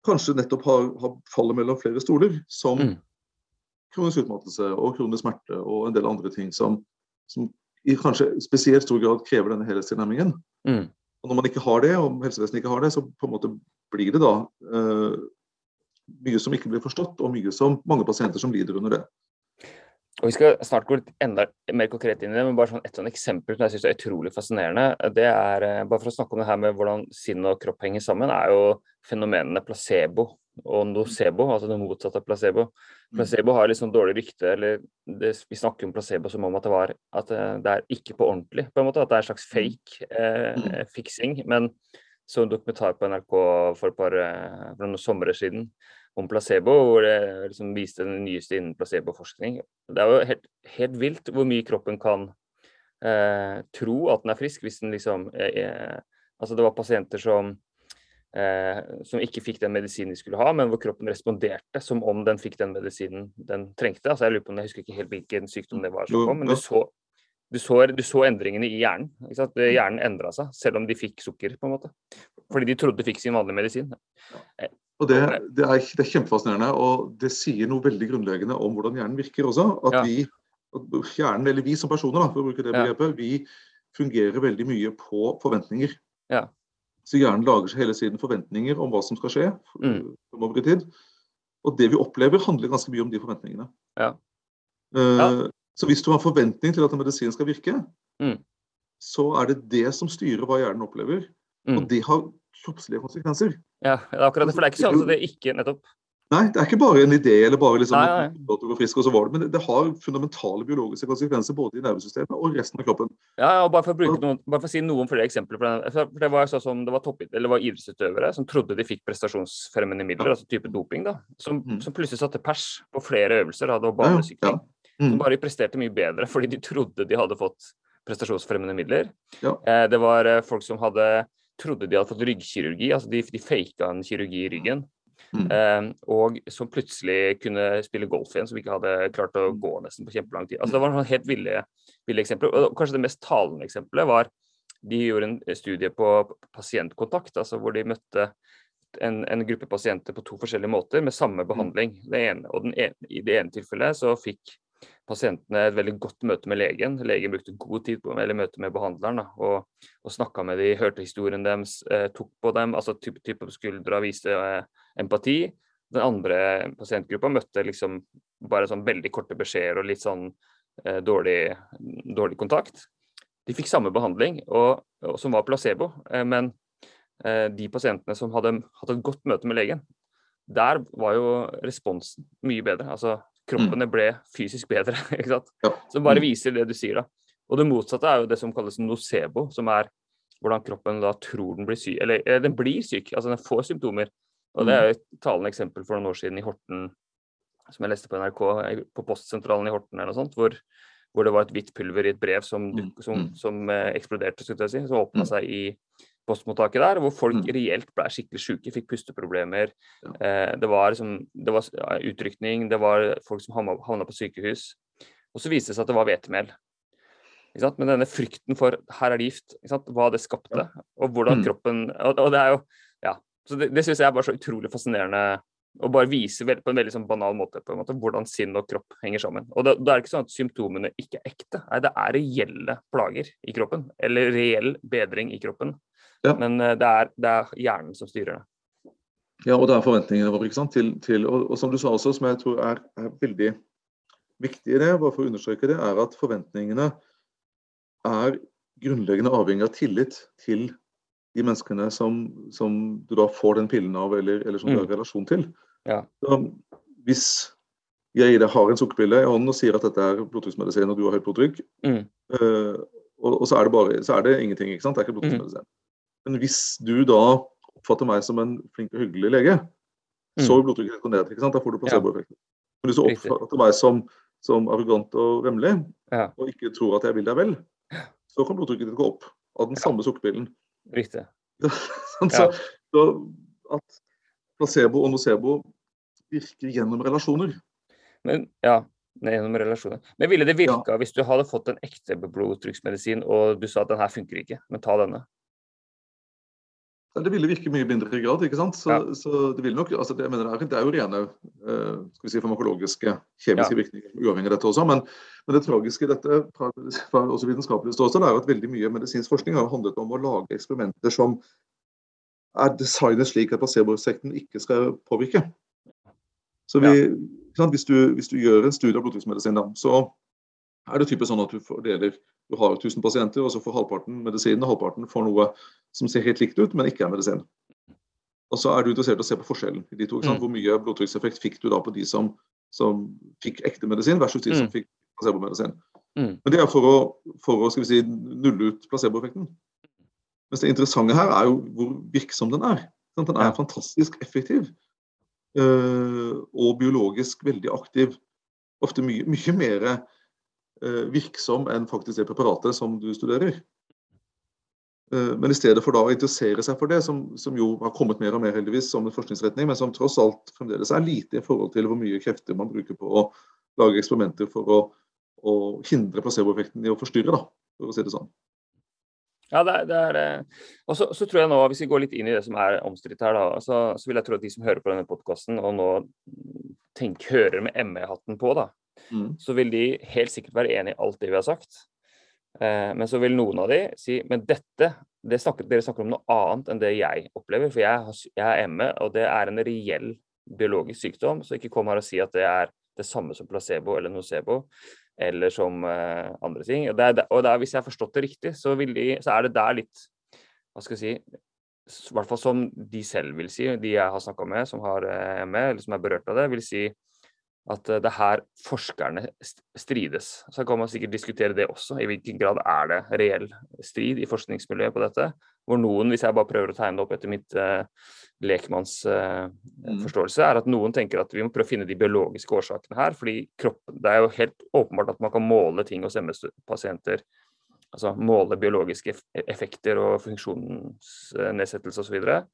kanskje nettopp har, har faller mellom flere stoler, som mm. kronisk utmattelse og kronisk smerte og en del andre ting som, som i kanskje spesielt stor grad krever denne helhetstilnærmingen. Mm. Og Når man ikke har det, og helsevesenet ikke har det, så på en måte blir det da eh, mye som ikke blir forstått, og mye som mange pasienter som lider under det. Og Vi skal snart gå litt enda mer konkret inn i det, men bare sånn et sånn eksempel som jeg synes er utrolig fascinerende. det er, eh, Bare for å snakke om det her med hvordan sinn og kropp henger sammen, er jo fenomenene placebo. og nocebo, altså det motsatte av placebo. Mm. Placebo har litt sånn dårlig rykte, eller det, vi snakker om placebo som om at det, var, at det, det er ikke på ordentlig, på en måte. At det er en slags fake eh, Mm. fiksing. Men så en dokumentar på NRK for et par eh, for noen somre siden om placebo, hvor det liksom viste den nyeste innen placeboforskning. Det er jo helt, helt vilt hvor mye kroppen kan eh, tro at den er frisk, hvis den liksom eh, eh, Altså det var pasienter som eh, som ikke fikk den medisinen de skulle ha, men hvor kroppen responderte som om den fikk den medisinen den trengte. Altså jeg på jeg husker ikke helt hvilken sykdom det var, som kom, men du så, du, så, du så endringene i hjernen. Hjernen endra seg, selv om de fikk sukker, på en måte. Fordi de trodde de fikk sin vanlige medisin. Og det, det, er, det er kjempefascinerende, og det sier noe veldig grunnleggende om hvordan hjernen virker også. At Ja. vi, at hjernen, eller vi som personer, da, for å bruke det begrepet, vi fungerer veldig mye på forventninger. Ja. Så hjernen lager seg hele tiden forventninger om hva som skal skje Mm. fremover tid. Og det vi opplever, handler ganske mye om de forventningene. Ja. Eh, Ja. Så hvis du har forventning til at en medisin skal virke, Mm. så er det det som styrer hva hjernen opplever. Mm. Og det har kroppslige konsekvenser. Ja, det er akkurat det. For det er ikke sånn at det ikke nettopp Nei, det er ikke bare en idé eller bare liksom Nei, nei. at du går frisk, og så var det, men det, det har fundamentale biologiske konsekvenser både i nervesystemet og resten av kroppen. Ja, og bare for å, bruke noen, bare for å si noen flere eksempler på. For det var sånn som det var, topp, eller var idrettsutøvere som trodde de fikk prestasjonsfremmende midler, Ja. altså type doping, da, som, Mm. som plutselig satte pers på flere øvelser. Det var Ja, banesykling. Mm. Som bare presterte mye bedre fordi de trodde de hadde fått prestasjonsfremmende midler. Ja. Eh, det var eh, folk som hadde trodde de hadde fått ryggkirurgi, altså de, de faka en kirurgi i ryggen. Mm. Eh, og som plutselig kunne spille golf igjen, som ikke hadde klart å gå nesten på kjempelang tid. Altså Det var noen helt ville, ville eksempler. Og kanskje det mest talende eksempelet var de gjorde en studie på pasientkontakt, altså hvor de møtte en, en gruppe pasienter på to forskjellige måter med samme behandling. Det ene, og den ene, I det ene tilfellet så fikk pasientene et veldig godt møte med legen. Legen brukte god tid på eller møte med behandleren da, og, og snakka med dem, hørte historien deres, eh, tok på dem, altså type, type på skuldra, viste eh, empati. Den andre pasientgruppa møtte liksom bare sånn veldig korte beskjeder og litt sånn eh, dårlig, dårlig kontakt. De fikk samme behandling, og, og som var placebo, eh, men eh, de pasientene som hadde hatt et godt møte med legen, der var jo responsen mye bedre. Altså kroppene ble fysisk bedre. ikke sant? Ja. Som bare Mm. viser det du sier, da. Og det motsatte er jo det som kalles nocebo, som er hvordan kroppen da tror den blir syk. Eller eller den blir syk, altså den får symptomer. Og det er jo et talende eksempel for noen år siden i Horten, som jeg leste på NRK, på postsentralen i Horten eller noe sånt, hvor, hvor det var et hvitt pulver i et brev som, som, som, mm. som eh, eksploderte, skulle jeg si, som åpna Mm. seg i postmottaket der, hvor folk Mm. reelt ble skikkelig syke, fikk pusteproblemer. Eh, det var, liksom, det var utrykning, det var folk som havna, på sykehus. Og så viste det seg at det var hvetemel. Men denne frykten for her er det gift, hva det skapte, og hvordan Mm. kroppen og, og det er jo Ja. Så det, det syns jeg er bare så utrolig fascinerende å bare vise vel, på en veldig sånn banal måte på en måte, hvordan sinn og kropp henger sammen. Og da, da er det ikke sånn at symptomene ikke er ekte. Nei, det er reelle plager i kroppen. Eller reell bedring i kroppen. Ja. Men eh, det er, det er hjernen som styrer det. Ja, og det er forventningene våre. ikke sant? Til, til, og, og som du sa også, som jeg tror er, er veldig viktig i det, bare for å understreke det, er at forventningene er grunnleggende avhengig av tillit til de menneskene som, som du da får den pillen av, eller, eller som du Mm. har relasjon til. Ja. Så, hvis jeg har en sukkerpille i hånden og sier at dette er blodtrykksmedisin, og du har høyt blodtrykk, Mm. eh, og, og så, er det bare, så er det ingenting, ikke sant? Det er ikke blodtrykksmedisin. Men hvis du da oppfatter meg som en flink og hyggelig lege, så vil blodtrykket gå ned. ikke sant? Da får du placeboeffekten. Men hvis du oppfatter meg som, som arrogant og vemmelig, Ja. og ikke tror at jeg vil deg vel, så kan blodtrykket ditt gå opp av den Ja. samme sukkerpillen. Riktig. Så, så at placebo og nocebo virker gjennom relasjoner. Men ja, gjennom relasjoner. Men ville det virka hvis du hadde fått en ekte blodtrykksmedisin og du sa at den her funker ikke, men ta denne? Ja, Det ville virke mye mindre i grad, ikke sant. Så, Ja. så det vil nok, altså det, mener, det, er, det jo rene eh, skal vi si, farmakologiske, kjemiske Ja. virkninger uavhengig av dette også. Men, men det tragiske i dette fra, fra også vitenskapelig ståsted er at veldig mye medisinsk forskning har handlet om å lage eksperimenter som er designet slik at placeboeffekten ikke skal påvirke. Så vi, ikke sant, hvis, du, hvis du gjør en studie av blodtrykksmedisin, så er det typisk sånn at du fordeler du har 1000 pasienter, og så får halvparten medisin, og halvparten får noe som ser helt likt ut, men ikke er medisin. Og så er du interessert i å se på forskjellen i de to. Mm. Hvor mye blodtrykkseffekt fikk du da på de som, som fikk ekte medisin, versus de som Mm. fikk placebomedisin. Mm. Men det er for å, for å si, nulle ut placeboeffekten. Mens det interessante her er jo hvor virksom den er. Den er fantastisk effektiv. Øh, og biologisk veldig aktiv. Ofte mye, mye mer virksom enn faktisk det preparatet som du studerer. Eh, Men i stedet for da å interessere seg for det, som, som jo har kommet mer og mer heldigvis som en forskningsretning, men som tross alt fremdeles er lite i forhold til hvor mye krefter man bruker på å lage eksperimenter for å, å hindre placeboeffekten i å forstyrre, da, for å si det sånn. Ja, det er, det er eh, Og så, så tror jeg nå, hvis vi går litt inn i det som er omstridt her, da, så, så vil jeg tro at de som hører på denne podkasten og nå tenk, hører med ME-hatten på, da, Mm. så vil de helt sikkert være enig i alt det vi har sagt. Eh, men så vil noen av de si men dette, det snakker, dere snakker om noe annet enn det jeg opplever. For jeg, jeg er ME, og det er en reell biologisk sykdom. Så ikke kom her og si at det er det samme som placebo eller nocebo, eller som eh, andre ting. Og, det er, og det er, hvis jeg har forstått det riktig, så, de, så er det der litt Hva skal jeg si I hvert fall som de selv vil si, de jeg har snakka med som har eh, ME, eller som er berørt av det, vil si at eh, det er her forskerne strides. Så kan man sikkert diskutere det også. I hvilken grad er det reell strid i forskningsmiljøet på dette? Hvor noen, hvis jeg bare prøver å tegne det opp etter mitt uh, lekmannsforståelse, er at noen tenker at vi må prøve å finne de biologiske årsakene her. fordi kroppen, Det er jo helt åpenbart at man kan måle ting hos MS-pasienter. Altså måle biologiske effekter og funksjonsnedsettelse osv. Så, videre.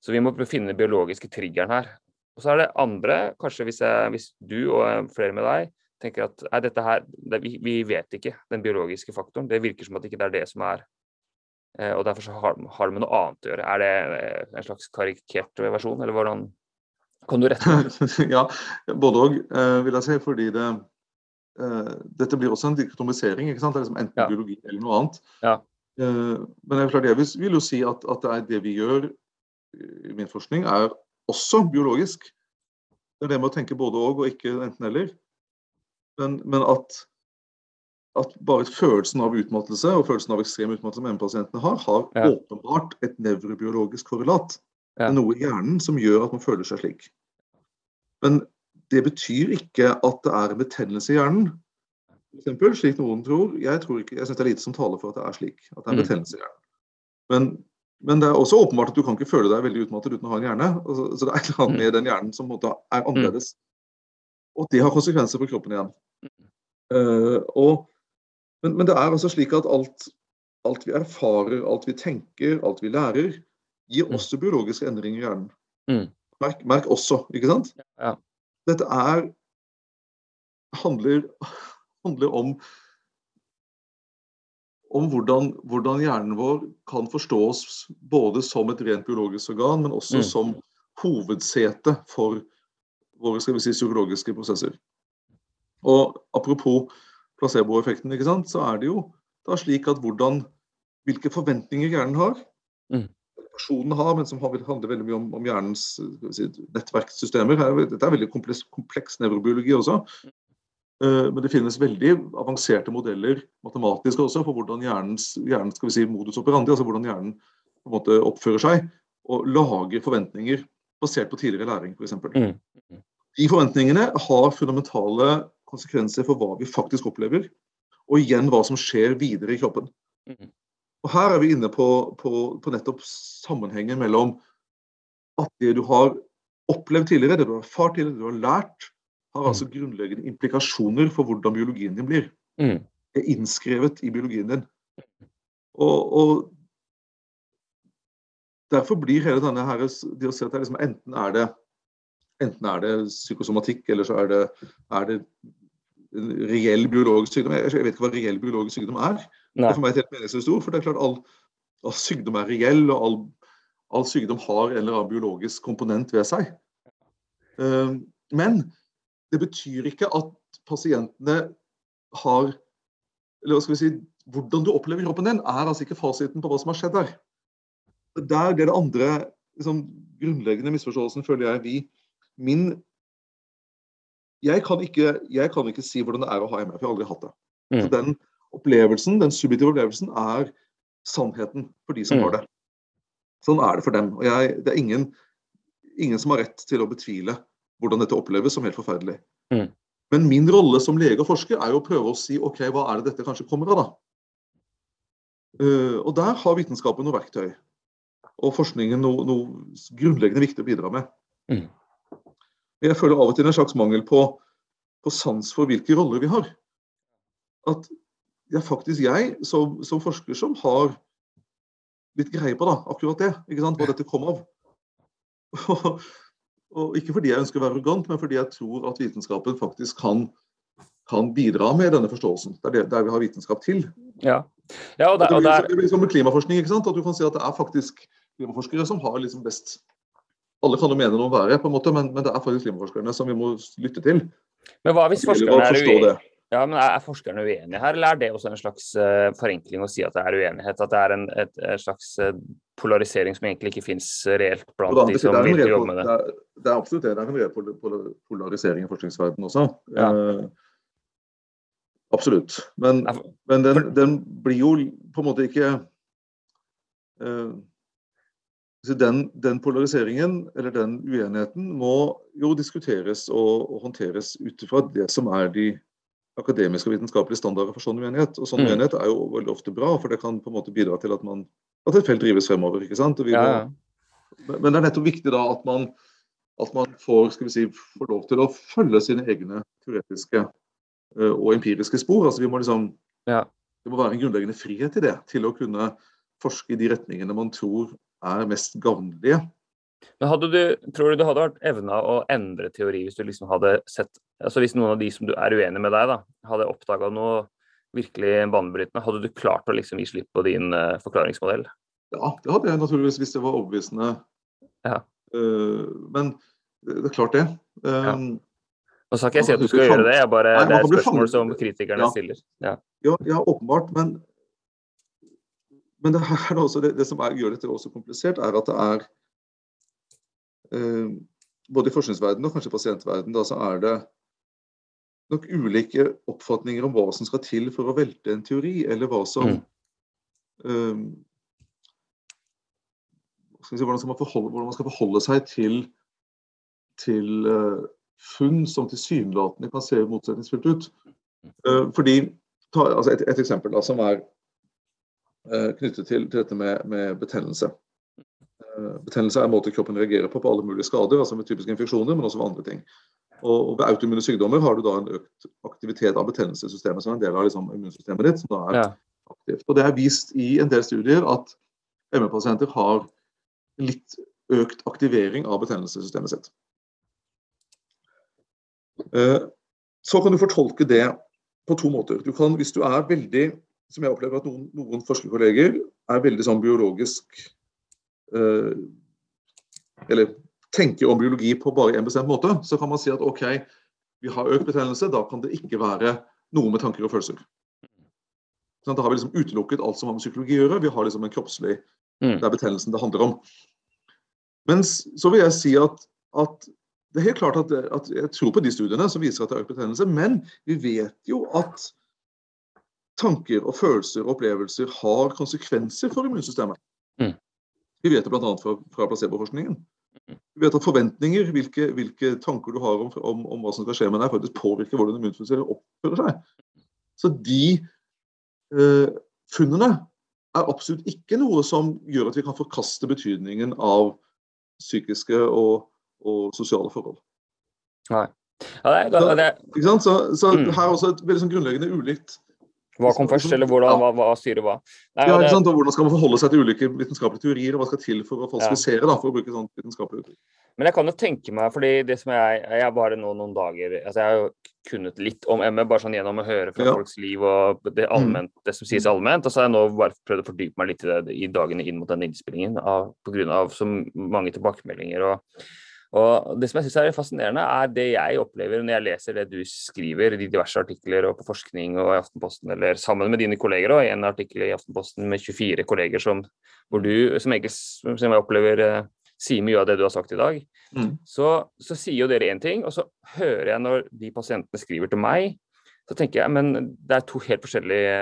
så vi må prøve å finne den biologiske triggeren her. Og så er det andre, kanskje hvis, jeg, hvis du og eh, flere med deg tenker at nei, dette her, det, vi, vi vet ikke den biologiske faktoren. Det virker som at ikke det er det som er eh, Og derfor så har, har det med noe annet å gjøre. Er det eh, en slags karikert versjon, eller hvordan Kan du rette det? ja, både òg, eh, vil jeg si. Fordi det eh, Dette blir også en dikotomisering. ikke sant? Det er liksom enten Ja. biologi eller noe annet. Ja. Eh, men det er klart, jeg vil, vil jo si at, at det, er det vi gjør i min forskning, er også biologisk. Det er det med å tenke både og, og ikke enten-eller. Men, men at, at bare følelsen av utmattelse og følelsen av ekstrem utmattelse ME-pasientene har, har Ja. åpenbart et nevrobiologisk korrelat. Ja. Det er noe i hjernen som gjør at man føler seg slik. Men det betyr ikke at det er en betennelse i hjernen. For eksempel, slik noen tror. Jeg tror ikke, jeg syns det er lite som taler for at det er slik. At det er en Mm. betennelse i hjernen. Men, men det er også åpenbart at du kan ikke føle deg veldig utmattet uten å ha en hjerne. Altså, så det er et eller annet med den hjernen som måte er annerledes. Og det har konsekvenser for kroppen igjen. Uh, og, men, men det er altså slik at alt, alt vi erfarer, alt vi tenker, alt vi lærer, gir Mm. også biologiske endringer i hjernen. Mm. Merk, merk også, ikke sant? Dette er handler, handler om om hvordan, hvordan hjernen vår kan forstås både som et rent biologisk organ, men også Mm. som hovedsete for våre skal vi si, psykologiske prosesser. Og Apropos placeboeffekten, ikke sant, så er det jo da slik at hvordan, hvilke forventninger hjernen har, Mm. personen har, men som handler veldig mye om, om hjernens si, nettverkssystemer. Her- Dette er veldig kompleks, kompleks nevrobiologi også. Eh, Men det finnes veldig avanserte modeller matematisk også for hvordan hjernens, hjernen, skal vi si, modus operandi, altså hvordan hjernen på en måte oppfører seg og lager forventninger basert på tidligere læring f.eks. Mm. De forventningene har fundamentale konsekvenser for hva vi faktisk opplever, og igjen hva som skjer videre i kroppen. Mm. Og Her er vi inne på, på, på nettopp sammenhengen mellom at det du har opplevd tidligere, det du har erfart tidligere, det du har lært, har altså grunnleggende implikasjoner for hvordan biologien din blir. Mm. Det er innskrevet i biologien din. Og, og Derfor blir hele denne her, det å se at det liksom, enten er det enten er det psykosomatikk, eller så er det, er det en reell biologisk sykdom. Jeg, jeg vet ikke hva reell biologisk sykdom er. Det er for meg et helt meningsløst ord. For det er klart all, all sykdom er reell, og all, all sykdom har en eller annen biologisk komponent ved seg. Eh, men det betyr ikke at pasientene har Eller hva skal vi si Hvordan du opplever kroppen din, er altså ikke fasiten på hva som har skjedd der. Der blir det andre liksom, grunnleggende misforståelsen, føler jeg vi Min jeg kan, ikke, jeg kan ikke si hvordan det er å ha ME, for jeg har aldri hatt det. Mm. Så den opplevelsen, den subjektive opplevelsen er sannheten for de som Mm. har det. Sånn er det for dem. Og jeg, det er ingen ingen som har rett til å betvile hvordan dette oppleves som helt forferdelig. Mm. Men min rolle som lege og forsker er jo å prøve å si ok, hva er det dette kanskje kommer av, da? Uh, og der har vitenskapen noe verktøy. Og forskningen noe, noe grunnleggende viktig å bidra med. Mm. Jeg føler av og til en slags mangel på, på sans for hvilke roller vi har. At det er faktisk jeg som, som forsker som har litt greie på da, akkurat det. ikke sant, Hva dette kom av. og Ikke fordi jeg ønsker å være arrogant, men fordi jeg tror at vitenskapen faktisk kan, kan bidra med denne forståelsen. Det er det, der vi har vitenskap til. Ja, ja og, der, og der... Det blir som med klimaforskning. ikke sant, at du kan si at det er faktisk klimaforskere som har liksom best Alle kan jo mene noe om været, på en måte, men, men, det er faktisk klimaforskerne som vi må lytte til. Men hva hvis forskerne er uenige? Ja, men Er forskerne uenige her, eller er det også en slags uh, forenkling å si at det er uenighet? At det er en et, et slags uh, polarisering som egentlig ikke finnes reelt blant da, de som vil jobbe med det? Det er, det er, absolutt det. Det er en reell polarisering i forskningsverdenen også. Ja. Eh, absolutt. Men, men den, den, blir jo på en måte ikke den, den, polariseringen, eller den uenigheten, må jo diskuteres og, og håndteres ut ifra det som er de akademiske og vitenskapelige standarder for sånn uenighet. Og sånn mm. uenighet er jo veldig ofte bra, for det kan på en måte bidra til at, man, at et felt drives fremover. ikke sant? Ja, ja. Må, men det er nettopp viktig da at man, at man får, skal vi si, får lov til å følge sine egne teoretiske uh, og empiriske spor. altså vi må liksom, ja. Det må være en grunnleggende frihet i det, til å kunne forske i de retningene man tror er mest gavnlige men hadde du, Tror du du hadde vært evna å endre teori hvis du liksom hadde sett altså Hvis noen av de som du er uenig med deg, da, hadde oppdaga noe virkelig banebrytende, hadde du klart å liksom gi slipp på din uh, forklaringsmodell? Ja, det hadde jeg naturligvis hvis det var overbevisende. Ja. Uh, men det, det er klart det. Um, ja. Nå skal ikke jeg si at du skal gjøre det, jeg bare, Nei, det er spørsmål som kritikerne ja. stiller. Ja. Ja, åpenbart. Men, men det, her, også, det, som er, gjør dette også komplisert, er at det er både i forskningsverdenen og kanskje pasientverdenen, da, så er det nok ulike oppfatninger om hva som skal til for å velte en teori, eller hva som mm. um, si, hvordan, man forholde, hvordan, man skal forholde seg til, til uh, funn som tilsynelatende kan se motsetningsfullt ut. Uh, fordi, ta, altså et, et, eksempel da, som er uh, knyttet til, til, dette med, med betennelse. Eh, betennelse er en måte kroppen reagerer på på alle mulige skader, altså med typiske infeksjoner, men også ved andre ting. Og Ved autoimmune sykdommer har du da en økt aktivitet av betennelsessystemet som er en del av liksom, immunsystemet ditt. som da er ja. aktivt. Og Det er vist i en del studier at ME-pasienter har litt økt aktivering av betennelsessystemet sitt. Eh, så kan du fortolke det på to måter. Du kan, Hvis du er veldig, som jeg opplever at noen, noen forskerkolleger er veldig sånn biologisk eller tenker om biologi på bare en bestemt måte, så kan man si at OK, vi har økt betennelse, da kan det ikke være noe med tanker og følelser. Sånn, da har vi liksom utelukket alt som har med psykologi å gjøre. Vi har liksom en kroppslig mm. Det er betennelsen det handler om. Men så vil jeg si at, at det er helt klart at, at, jeg tror på de studiene som viser at det er økt betennelse, men vi vet jo at tanker og følelser og opplevelser har konsekvenser for immunsystemet. Mm. Vi vet det bl.a. fra, fra placeboforskningen. Vi vet at forventninger, hvilke, hvilke tanker du har om, om, om, hva som skal skje med deg, faktisk påvirker hvordan immunforsvaret oppfører seg. Så de eh, funnene er absolutt ikke noe som gjør at vi kan forkaste betydningen av psykiske og, og sosiale forhold. Nei. Ja, det, det, det. Så, så, så mm. her er også et veldig sånn grunnleggende ulikt hva kom først, eller hvordan, hva, hva styrer hva? Nei, ja, ikke sant, og Hvordan skal man forholde seg til ulike vitenskapelige teorier, og hva skal til for å falsifisere, ja. da, for å bruke sånn vitenskapelig uttrykk. Men jeg kan jo tenke meg, fordi det som jeg, jeg bare nå noen dager altså Jeg har jo kunnet litt om ME, bare sånn gjennom å høre fra ja. folks liv og det, mm. allment, det som sies allment. Og så har jeg nå bare prøvd å fordype meg litt i det i dagene inn mot denne innspillingen pga. så mange tilbakemeldinger. og og Det som jeg synes er fascinerende, er det jeg opplever når jeg leser det du skriver i diverse artikler og på forskning og i Aftenposten, eller sammen med dine kolleger, og i en artikkel i Aftenposten med 24 kolleger som, hvor du, som, jeg, som jeg opplever eh, sier mye av det du har sagt i dag. Mm. Så, så, sier jo dere én ting, og så hører jeg når de pasientene skriver til meg, så tenker jeg men det er to helt forskjellige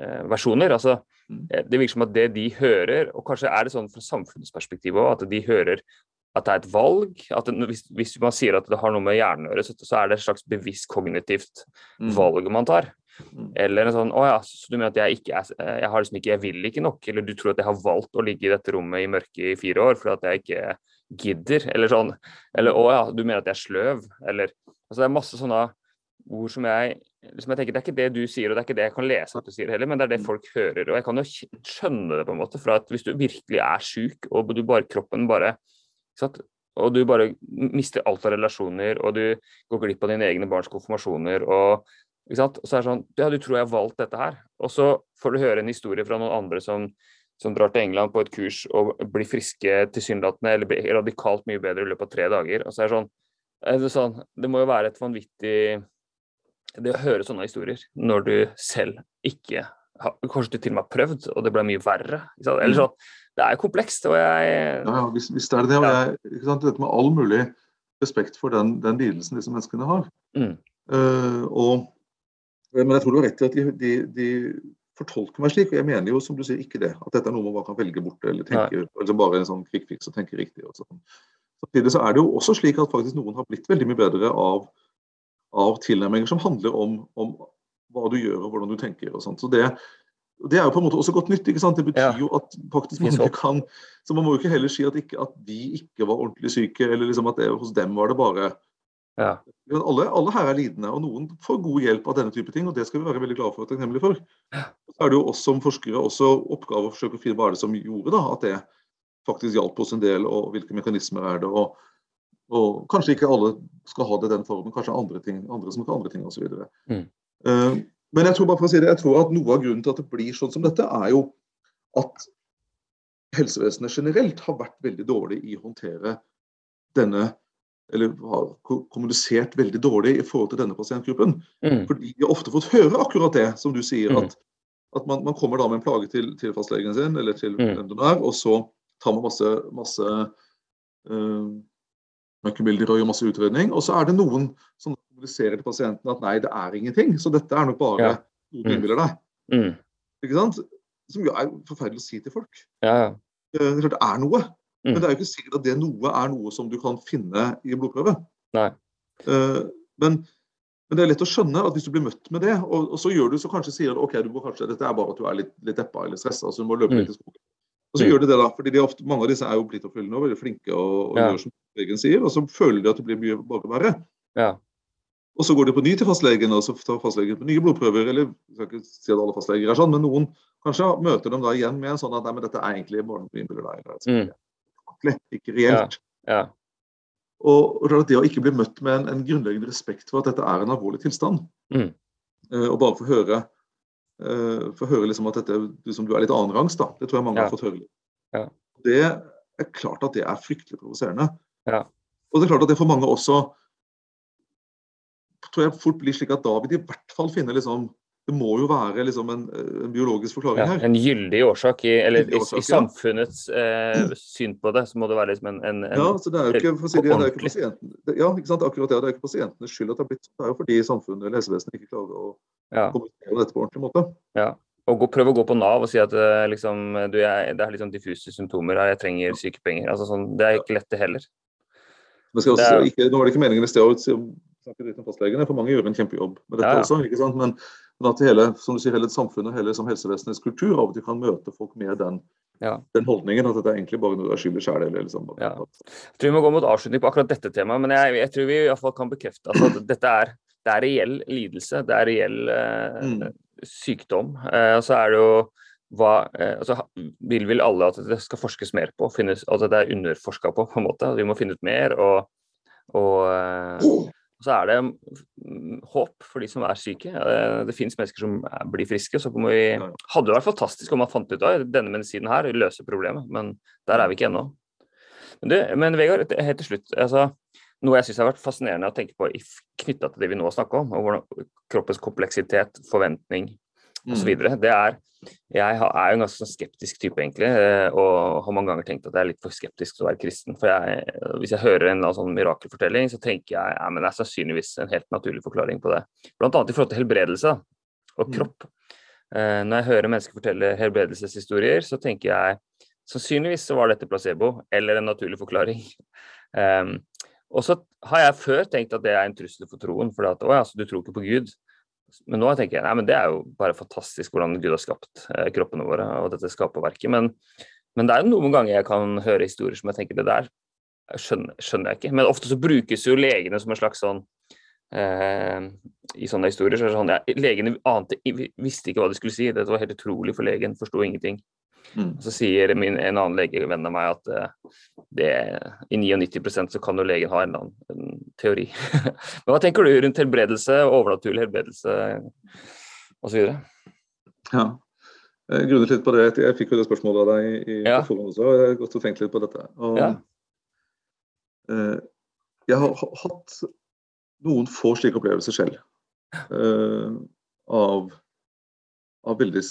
eh, versjoner. altså mm. eh, det virker som at det de hører, og kanskje er det sånn fra samfunnets perspektiv òg, at de hører at det er et valg. at det, hvis, hvis, man sier at det har noe med hjernen å gjøre, så, så er det et slags bevisst kognitivt mm. valg man tar. Mm. Eller en sånn Å ja, så du mener at jeg ikke er Jeg har liksom ikke Jeg vil ikke nok. Eller du tror at jeg har valgt å ligge i dette rommet i mørket i fire år fordi at jeg ikke gidder. Eller sånn. Eller å ja, du mener at jeg er sløv. Eller Altså det er masse sånne ord som jeg liksom jeg tenker Det er ikke det du sier, og det er ikke det jeg kan lese at du sier heller, men det er det mm. folk hører. Og jeg kan jo skjønne det, på en måte. For at hvis du virkelig er sjuk, og du bare, kroppen bare Og du bare mister alt av relasjoner, og du går glipp av dine egne barns konfirmasjoner, og, og så er det sånn Ja, du tror jeg har valgt dette her. Og så får du høre en historie fra noen andre som som drar til England på et kurs og blir friske tilsynelatende, eller blir radikalt mye bedre i løpet av tre dager. Og så er det sånn, er det, sånn det må jo være et vanvittig det å høre sånne historier når du selv ikke Kanskje du til og med har prøvd, og det ble mye verre. Eller mm. sånn, Det er komplekst. og jeg... Ja, hvis, hvis det er det. og jeg, ikke sant, Dette med all mulig respekt for den, den lidelsen disse menneskene har. Mm. Uh, og, men jeg tror du har rett i at de, de, de, fortolker meg slik. Og jeg mener jo, som du sier, ikke det. At dette er noe man bare kan velge bort eller tenke, altså bare en sånn quick fix og tenke riktig. og sånn. Samtidig så er det jo også slik at faktisk noen har blitt veldig mye bedre av av tilnærminger som handler om, om, hva du gjør og hvordan du tenker. og sånt. Så det, det er jo på en måte også godt nytt. ikke sant? Det betyr ja. jo at faktisk mange kan Så man må jo ikke heller si at, ikke, at de ikke var ordentlig syke, eller liksom at det, hos dem var det bare ja. alle, alle, her er lidende, og noen får god hjelp av denne type ting, og det skal vi være veldig glade for og takknemlige for. Så er det jo oss som forskere også oppgave å forsøke å finne hva er det som gjorde da, at det faktisk hjalp oss en del, og hvilke mekanismer er det. og og kanskje ikke alle skal ha det i den formen, kanskje andre, ting, andre som kan andre ting osv. Mm. Uh, men jeg tror bare for å si det, jeg tror at noe av grunnen til at det blir sånn som dette, er jo at helsevesenet generelt har vært veldig dårlig i å håndtere denne eller har kommunisert veldig dårlig i forhold til denne pasientgruppen. Mm. Fordi de har ofte fått høre akkurat det, som du sier, mm. at, at man, man, kommer da med en plage til, til fastlegen sin, eller til mm. hvem det er, og så tar man masse, masse øh, og gjør masse utredning. Og så er det noen som kommuniserer til pasienten at nei, det er ingenting. Så dette er nok bare ja. noe du mm. innbiller deg. Mm. Ikke sant? Som jo er forferdelig å si til folk. Ja. ja. det er klart det er noe. Mm. Men det er jo ikke sikkert at det noe er noe som du kan finne i blodprøve. Nei. Uh, men, men, det er lett å skjønne at hvis du blir møtt med det, og, og så gjør du så kanskje sier du, ok, du må kanskje, dette er bare at du er litt, litt deppa eller stressa, så du må løpe mm. litt i skogen. Og så mm. gjør de det, da. fordi de ofte, Mange av disse er jo pliktoppfyllende og veldig flinke og, og ja. gjør som legen sier, og så føler de at det blir mye bare verre. Ja. Og så går de på ny til fastlegen, og så tar fastlegen på nye blodprøver. Eller jeg skal ikke si at alle fastleger er sånn, men noen kanskje møter dem da igjen med en sånn at nei, men dette er egentlig du deg. Mm. Ikke reelt. Ja. Ja. Og, og det å ikke bli møtt med en, en, grunnleggende respekt for at dette er en alvorlig tilstand, mm. uh, og bare få høre, uh, få høre liksom at dette, liksom, du er litt annenrangs, da. Det tror jeg mange har fått høre. Ja. Det er klart at det er fryktelig provoserende. Ja. Og det er klart at det for mange også tror jeg fort blir slik at da vil de i hvert fall finne liksom det må jo være liksom en, en biologisk forklaring ja, her. En gyldig årsak, i, eller årsak, i, i, samfunnets eh, syn på det, så må det være liksom en, en, en Ja, så det er jo ikke, for si det, det er ikke pasienten, ja, ikke sant, akkurat det, det er ikke pasientenes skyld at det har blitt. Det er jo fordi samfunnet eller helsevesenet ikke klarer å ja. kommunisere dette på ordentlig måte. Ja og gå, prøve å gå på Nav og si at eh, liksom, du, jeg, det er sånn diffuse symptomer her, jeg trenger sykepenger. Altså, sånn, det er ikke lett, det heller. Også, det er, ikke, nå var det ikke meningen i sted å snakke dritt om fastlegene, for mange gjør en kjempejobb med dette ja, ja. også. ikke sant? Men, men, at hele, som du sier, hele samfunnet, hele som helsevesenets kultur av og til kan møte folk med den, ja. den holdningen at dette er egentlig bare noe du er skyld i sjøl. Liksom. Ja. Jeg tror vi må gå mot avslutning på akkurat dette temaet, men jeg, jeg tror vi i hvert fall kan bekrefte at dette er, det er reell lidelse. Det er reell eh, mm sykdom. Eh, så er det jo hva eh, altså, Vil vel alle at det skal forskes mer på, finnes, at det er underforska på, på en måte. Vi må finne ut mer. og, og eh, så er det mm, håp for de som er syke. Det finnes mennesker som blir friske. Så vi, hadde det vært fantastisk om man fant ut av denne medisinen her løser problemet, men der er vi ikke ennå. Men, du, men Vegard, helt til slutt. Altså, noe jeg syns har vært fascinerende å tenke på knytta til det vi nå snakker om, og hvordan kroppens kompleksitet, forventning osv. Mm. Det er Jeg er jo en ganske sånn skeptisk type, egentlig, eh, og har mange ganger tenkt at jeg er litt for skeptisk til å være kristen. For jeg, hvis jeg hører en sånn mirakelfortelling, så tenker jeg ja, men det er sannsynligvis en helt naturlig forklaring på det. Blant annet i forhold til helbredelse og mm. kropp. Mm. Når jeg hører mennesker fortelle helbredelseshistorier, så tenker jeg sannsynligvis så var dette placebo eller en naturlig forklaring. Um, og så har jeg før tenkt at det er en trussel for troen, for at å ja, så du tror ikke på Gud. Men nå tenker jeg nei, men det er jo bare fantastisk hvordan Gud har skapt eh, kroppene våre og dette skaperverket. Men, men det er noen ganger jeg kan høre historier som jeg tenker det der skjønner, skjønner jeg ikke. Men ofte så brukes jo legene som en slags sånn eh, I sånne historier så er det sånn ja, Legene ante, visste ikke hva de skulle si. Dette var helt utrolig for legen, forsto ingenting. Mm. Så sier min, en annen legevenn av meg at uh, det, i 99 så kan jo legen ha en eller annen en teori. Men hva tenker du rundt helbredelse, overnaturlig helbredelse osv.? Ja. Jeg grunnet litt på det. Jeg fikk jo det spørsmålet av deg i, ja. forhånd også, og jeg har gått og tenkt litt på dette. Og, ja. uh, jeg har hatt noen få slike opplevelser selv. Uh, av har veldig,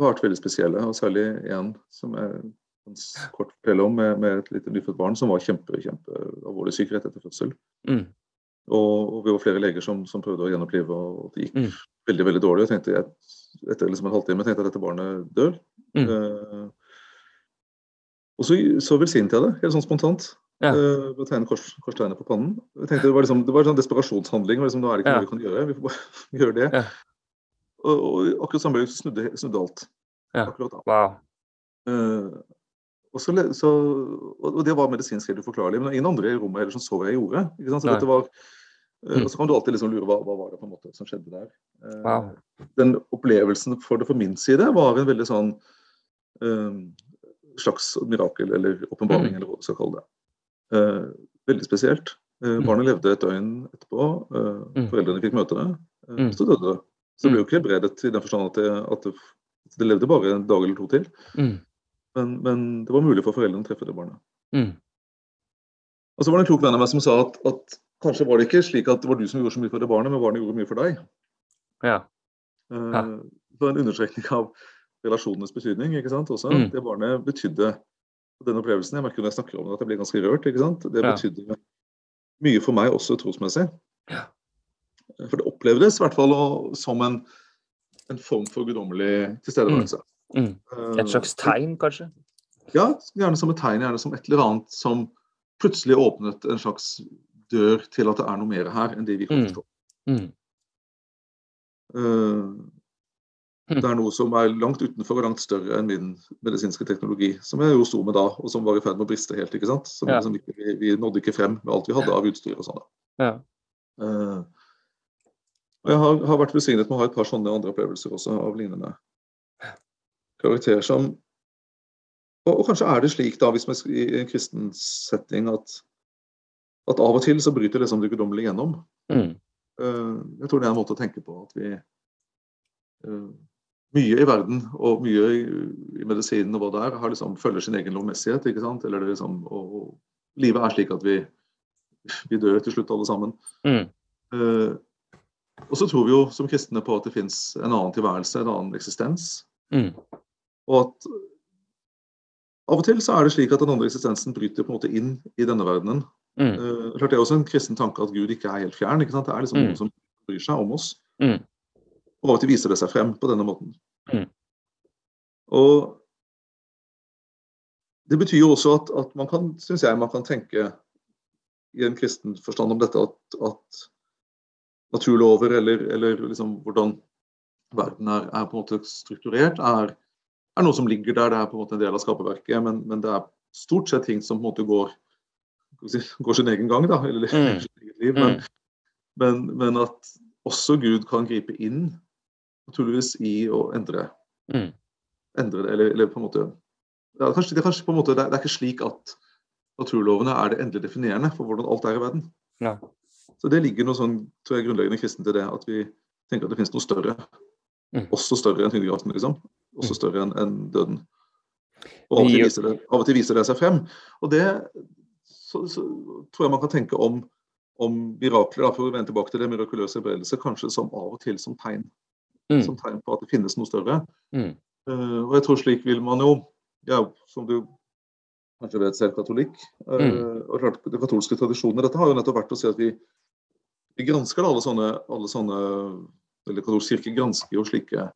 vært veldig spesielle. og Særlig en som jeg kan kort fortelle om, med, med et lite nyfødt barn som var kjempe, kjempe alvorlig syk rett etter fødsel. Mm. Og, og, vi var flere leger som, som prøvde å gjenopplive, og det gikk mm. veldig veldig dårlig. og tenkte jeg, Etter liksom en halvtime tenkte jeg at dette barnet dør. Mm. Uh, og så, så velsignet jeg det, helt sånn spontant. Ja. Uh, ved å tegne kors, korstegnet på pannen. Jeg tenkte Det var liksom, det var en sånn desperasjonshandling. Liksom, nå er det ikke ja. noe vi kan gjøre. Vi får bare gjøre det. Ja. Og, og akkurat samme øyeblikk snudde, snudde alt. Ja. Akkurat da. Wow. Uh, og, så, så, og, det var medisinsk helt uforklarlig. Men ingen andre i rommet heller som så hva jeg gjorde. Så var, uh, Og så kan du alltid liksom lure hva, hva var det på en måte som skjedde der. Uh, wow. Den opplevelsen for det for min side var en veldig sånn slags mirakel eller åpenbaring, mm. eller hva du skal kalle det. veldig spesielt. Mm. Barnet levde et døgn etterpå. Mm. Foreldrene fikk møte det. Så døde det. Så det ble jo ikke helbredet i den forstand at at det, levde bare en dag eller to til. Mm. Men, men, det var mulig for foreldrene å treffe det barnet. Mm. Og så var det en klok venn av meg som sa at, at, kanskje var det ikke slik at det var du som gjorde så mye for det barnet, men barnet gjorde mye for deg. Ja. Ja. Det var en understrekning av relasjonenes betydning. ikke sant, også. Mm. Det barnet betydde den opplevelsen, Jeg merker når jeg snakker om det at jeg blir ganske rørt. ikke sant, Det betydde mye for meg også trosmessig. Ja. For det opplevdes i hvert fall som en, en form for guddommelig tilstedeværelse. Mm. Mm. Et slags tegn, kanskje? Ja, gjerne som et tegn. Gjerne som et eller annet som plutselig åpnet en slags dør til at det er noe mer her enn det vi kan mm. forstå. Mm. Uh, det er noe som er langt utenfor og langt større enn min medisinske teknologi, som jeg jo sto med da, og som var i ferd med å briste helt. ikke sant? Som, ja. som vi, vi, nådde ikke frem med alt vi hadde av utstyr og sånn. Ja. Uh, og jeg har, har vært velsignet med å ha et par sånne andre opplevelser også av lignende karakterer som og, og, kanskje er det slik, da, hvis vi i en kristen setting, at, at av og til så bryter liksom det guddommelige gjennom. Mm. Uh, jeg tror det er en måte å tenke på. At vi uh, Mye i verden og mye i, i medisinen og hva det er, har liksom, følger sin egen lovmessighet. ikke sant? Eller det liksom, og, og, livet er slik at vi, vi dør til slutt alle sammen. Mm. Uh, og så tror vi jo som kristne på at det fins en annen tilværelse, en annen eksistens. Mm. Og at av og til så er det slik at den andre eksistensen bryter på en måte inn i denne verdenen. Mm. Uh, klart Det er også en kristen tanke at Gud ikke er helt fjern. ikke sant? Det er liksom mm. noen som bryr seg om oss. Mm. Og av og til viser det seg frem på denne måten. Mm. Og det betyr jo også at, at man kan, syns jeg, man kan tenke i en kristen forstand om dette at, at naturlover, eller, eller liksom hvordan verden er, er, på en måte strukturert, er, er, noe som ligger der. Det er på en måte en del av skaperverket, men, men det er stort sett ting som på en måte går, går sin egen gang, da, eller mm. sin eget liv. Men, mm. men, men, at også Gud kan gripe inn, naturligvis, i å endre. Mm. endre det, eller, eller, på en måte ja, kanskje, det, er kanskje på en måte, det er, det er ikke slik at naturlovene er det endelig definerende for hvordan alt er i verden. Ja. Så det ligger noe sånn, tror jeg, grunnleggende kristent i det, at vi tenker at det finnes noe større. Mm. Også større enn tyngdekraften, liksom. Også mm. større enn en døden. Og av og, til viser det, av og til viser det seg frem. Og det så, så, tror jeg man kan tenke om, om mirakler, da, for å vende tilbake til det mirakuløse helbredelse, kanskje som av og til som tegn. Mm. Som tegn på at det finnes noe større. Mm. Uh, og jeg tror slik vil man jo, ja, som du kanskje vet selv, katolikk, uh, og klart, den katolske tradisjonen dette har jo nettopp vært å si at vi vi gransker alle sånne, alle sånne eller Katolsk kirke gransker jo slike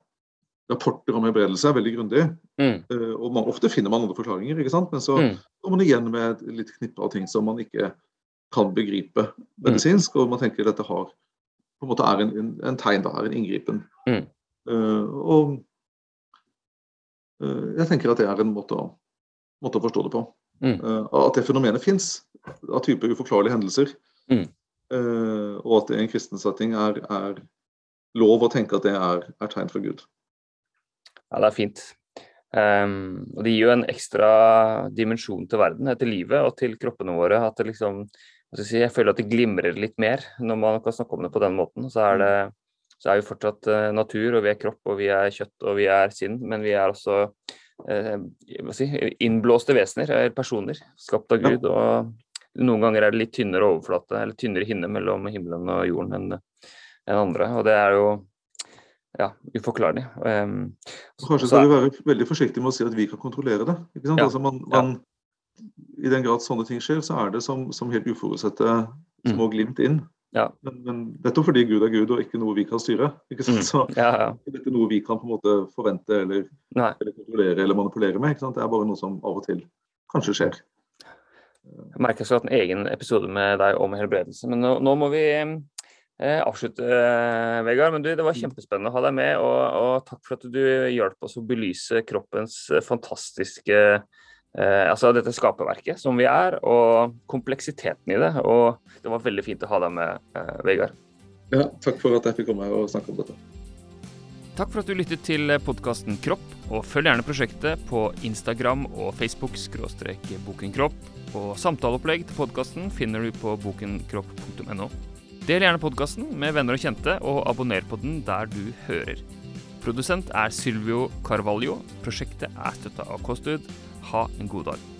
rapporter om helbredelse veldig grundig. Mm. eh, og man, ofte finner man andre forklaringer, ikke sant? men så Mm. kommer man igjen med et litt knippe av ting som man ikke kan begripe medisinsk, og man tenker dette har på en måte er en, en, en tegn, da, er en inngripen. Mm. Uh, og uh, jeg tenker at det er en måte å, måte å forstå det på. Mm. Uh, at det fenomenet fins, av type uforklarlige hendelser. Mm. Eh, og at det i en kristen setting er, er lov å tenke at det er, er tegn fra Gud. Ja, det er fint. Um, og det gir jo en ekstra dimensjon til verden, til livet og til kroppene våre. At det liksom jeg, si, jeg føler at det glimrer litt mer når man kan snakke om det på den måten. Så er, det, så er vi fortsatt eh, natur, og vi er kropp, og vi er kjøtt, og vi er sinn. Men vi er også jeg si, innblåste vesener, eller personer, skapt av Ja. Gud. Og noen ganger er det litt tynnere overflate, eller tynnere hinne mellom himmelen og jorden enn enn andre. Og det er jo ja, uforklarlig. Um, Kanskje skal vi være veldig forsiktige med å si at vi kan kontrollere det. Ja, Altså man, man, I den grad sånne ting skjer, så er det som, som helt uforutsette små glimt inn. Mm. Ja. Men, men nettopp fordi Gud er Gud og ikke noe vi kan styre, ikke sant? Mm. så ja, dette er noe vi kan på en måte forvente eller, eller kontrollere eller manipulere med. Det er bare noe som av og til kanskje skjer. Jeg merker jeg skulle hatt en egen episode med deg om helbredelse. Men nå, nå må vi eh, avslutte, eh, Vegard. Men du, det var kjempespennende å ha deg med. Og, og takk for at du hjalp oss å belyse kroppens eh, fantastiske eh, Altså dette skaperverket som vi er, og kompleksiteten i det. Og det var veldig fint å ha deg med, eh, Vegard. Ja, takk for at jeg fikk komme her og snakke om dette. Takk for at du lyttet til podkasten Kropp, og følg gjerne prosjektet på Instagram og Facebook skråstrek bokenkropp. Og samtaleopplegg til podkasten finner du på bokenkropp.no. Del gjerne podkasten med venner og kjente, og abonner på den der du hører. Produsent er Silvio Carvalho. Prosjektet er støtta av KOSTUD. Ha en god dag.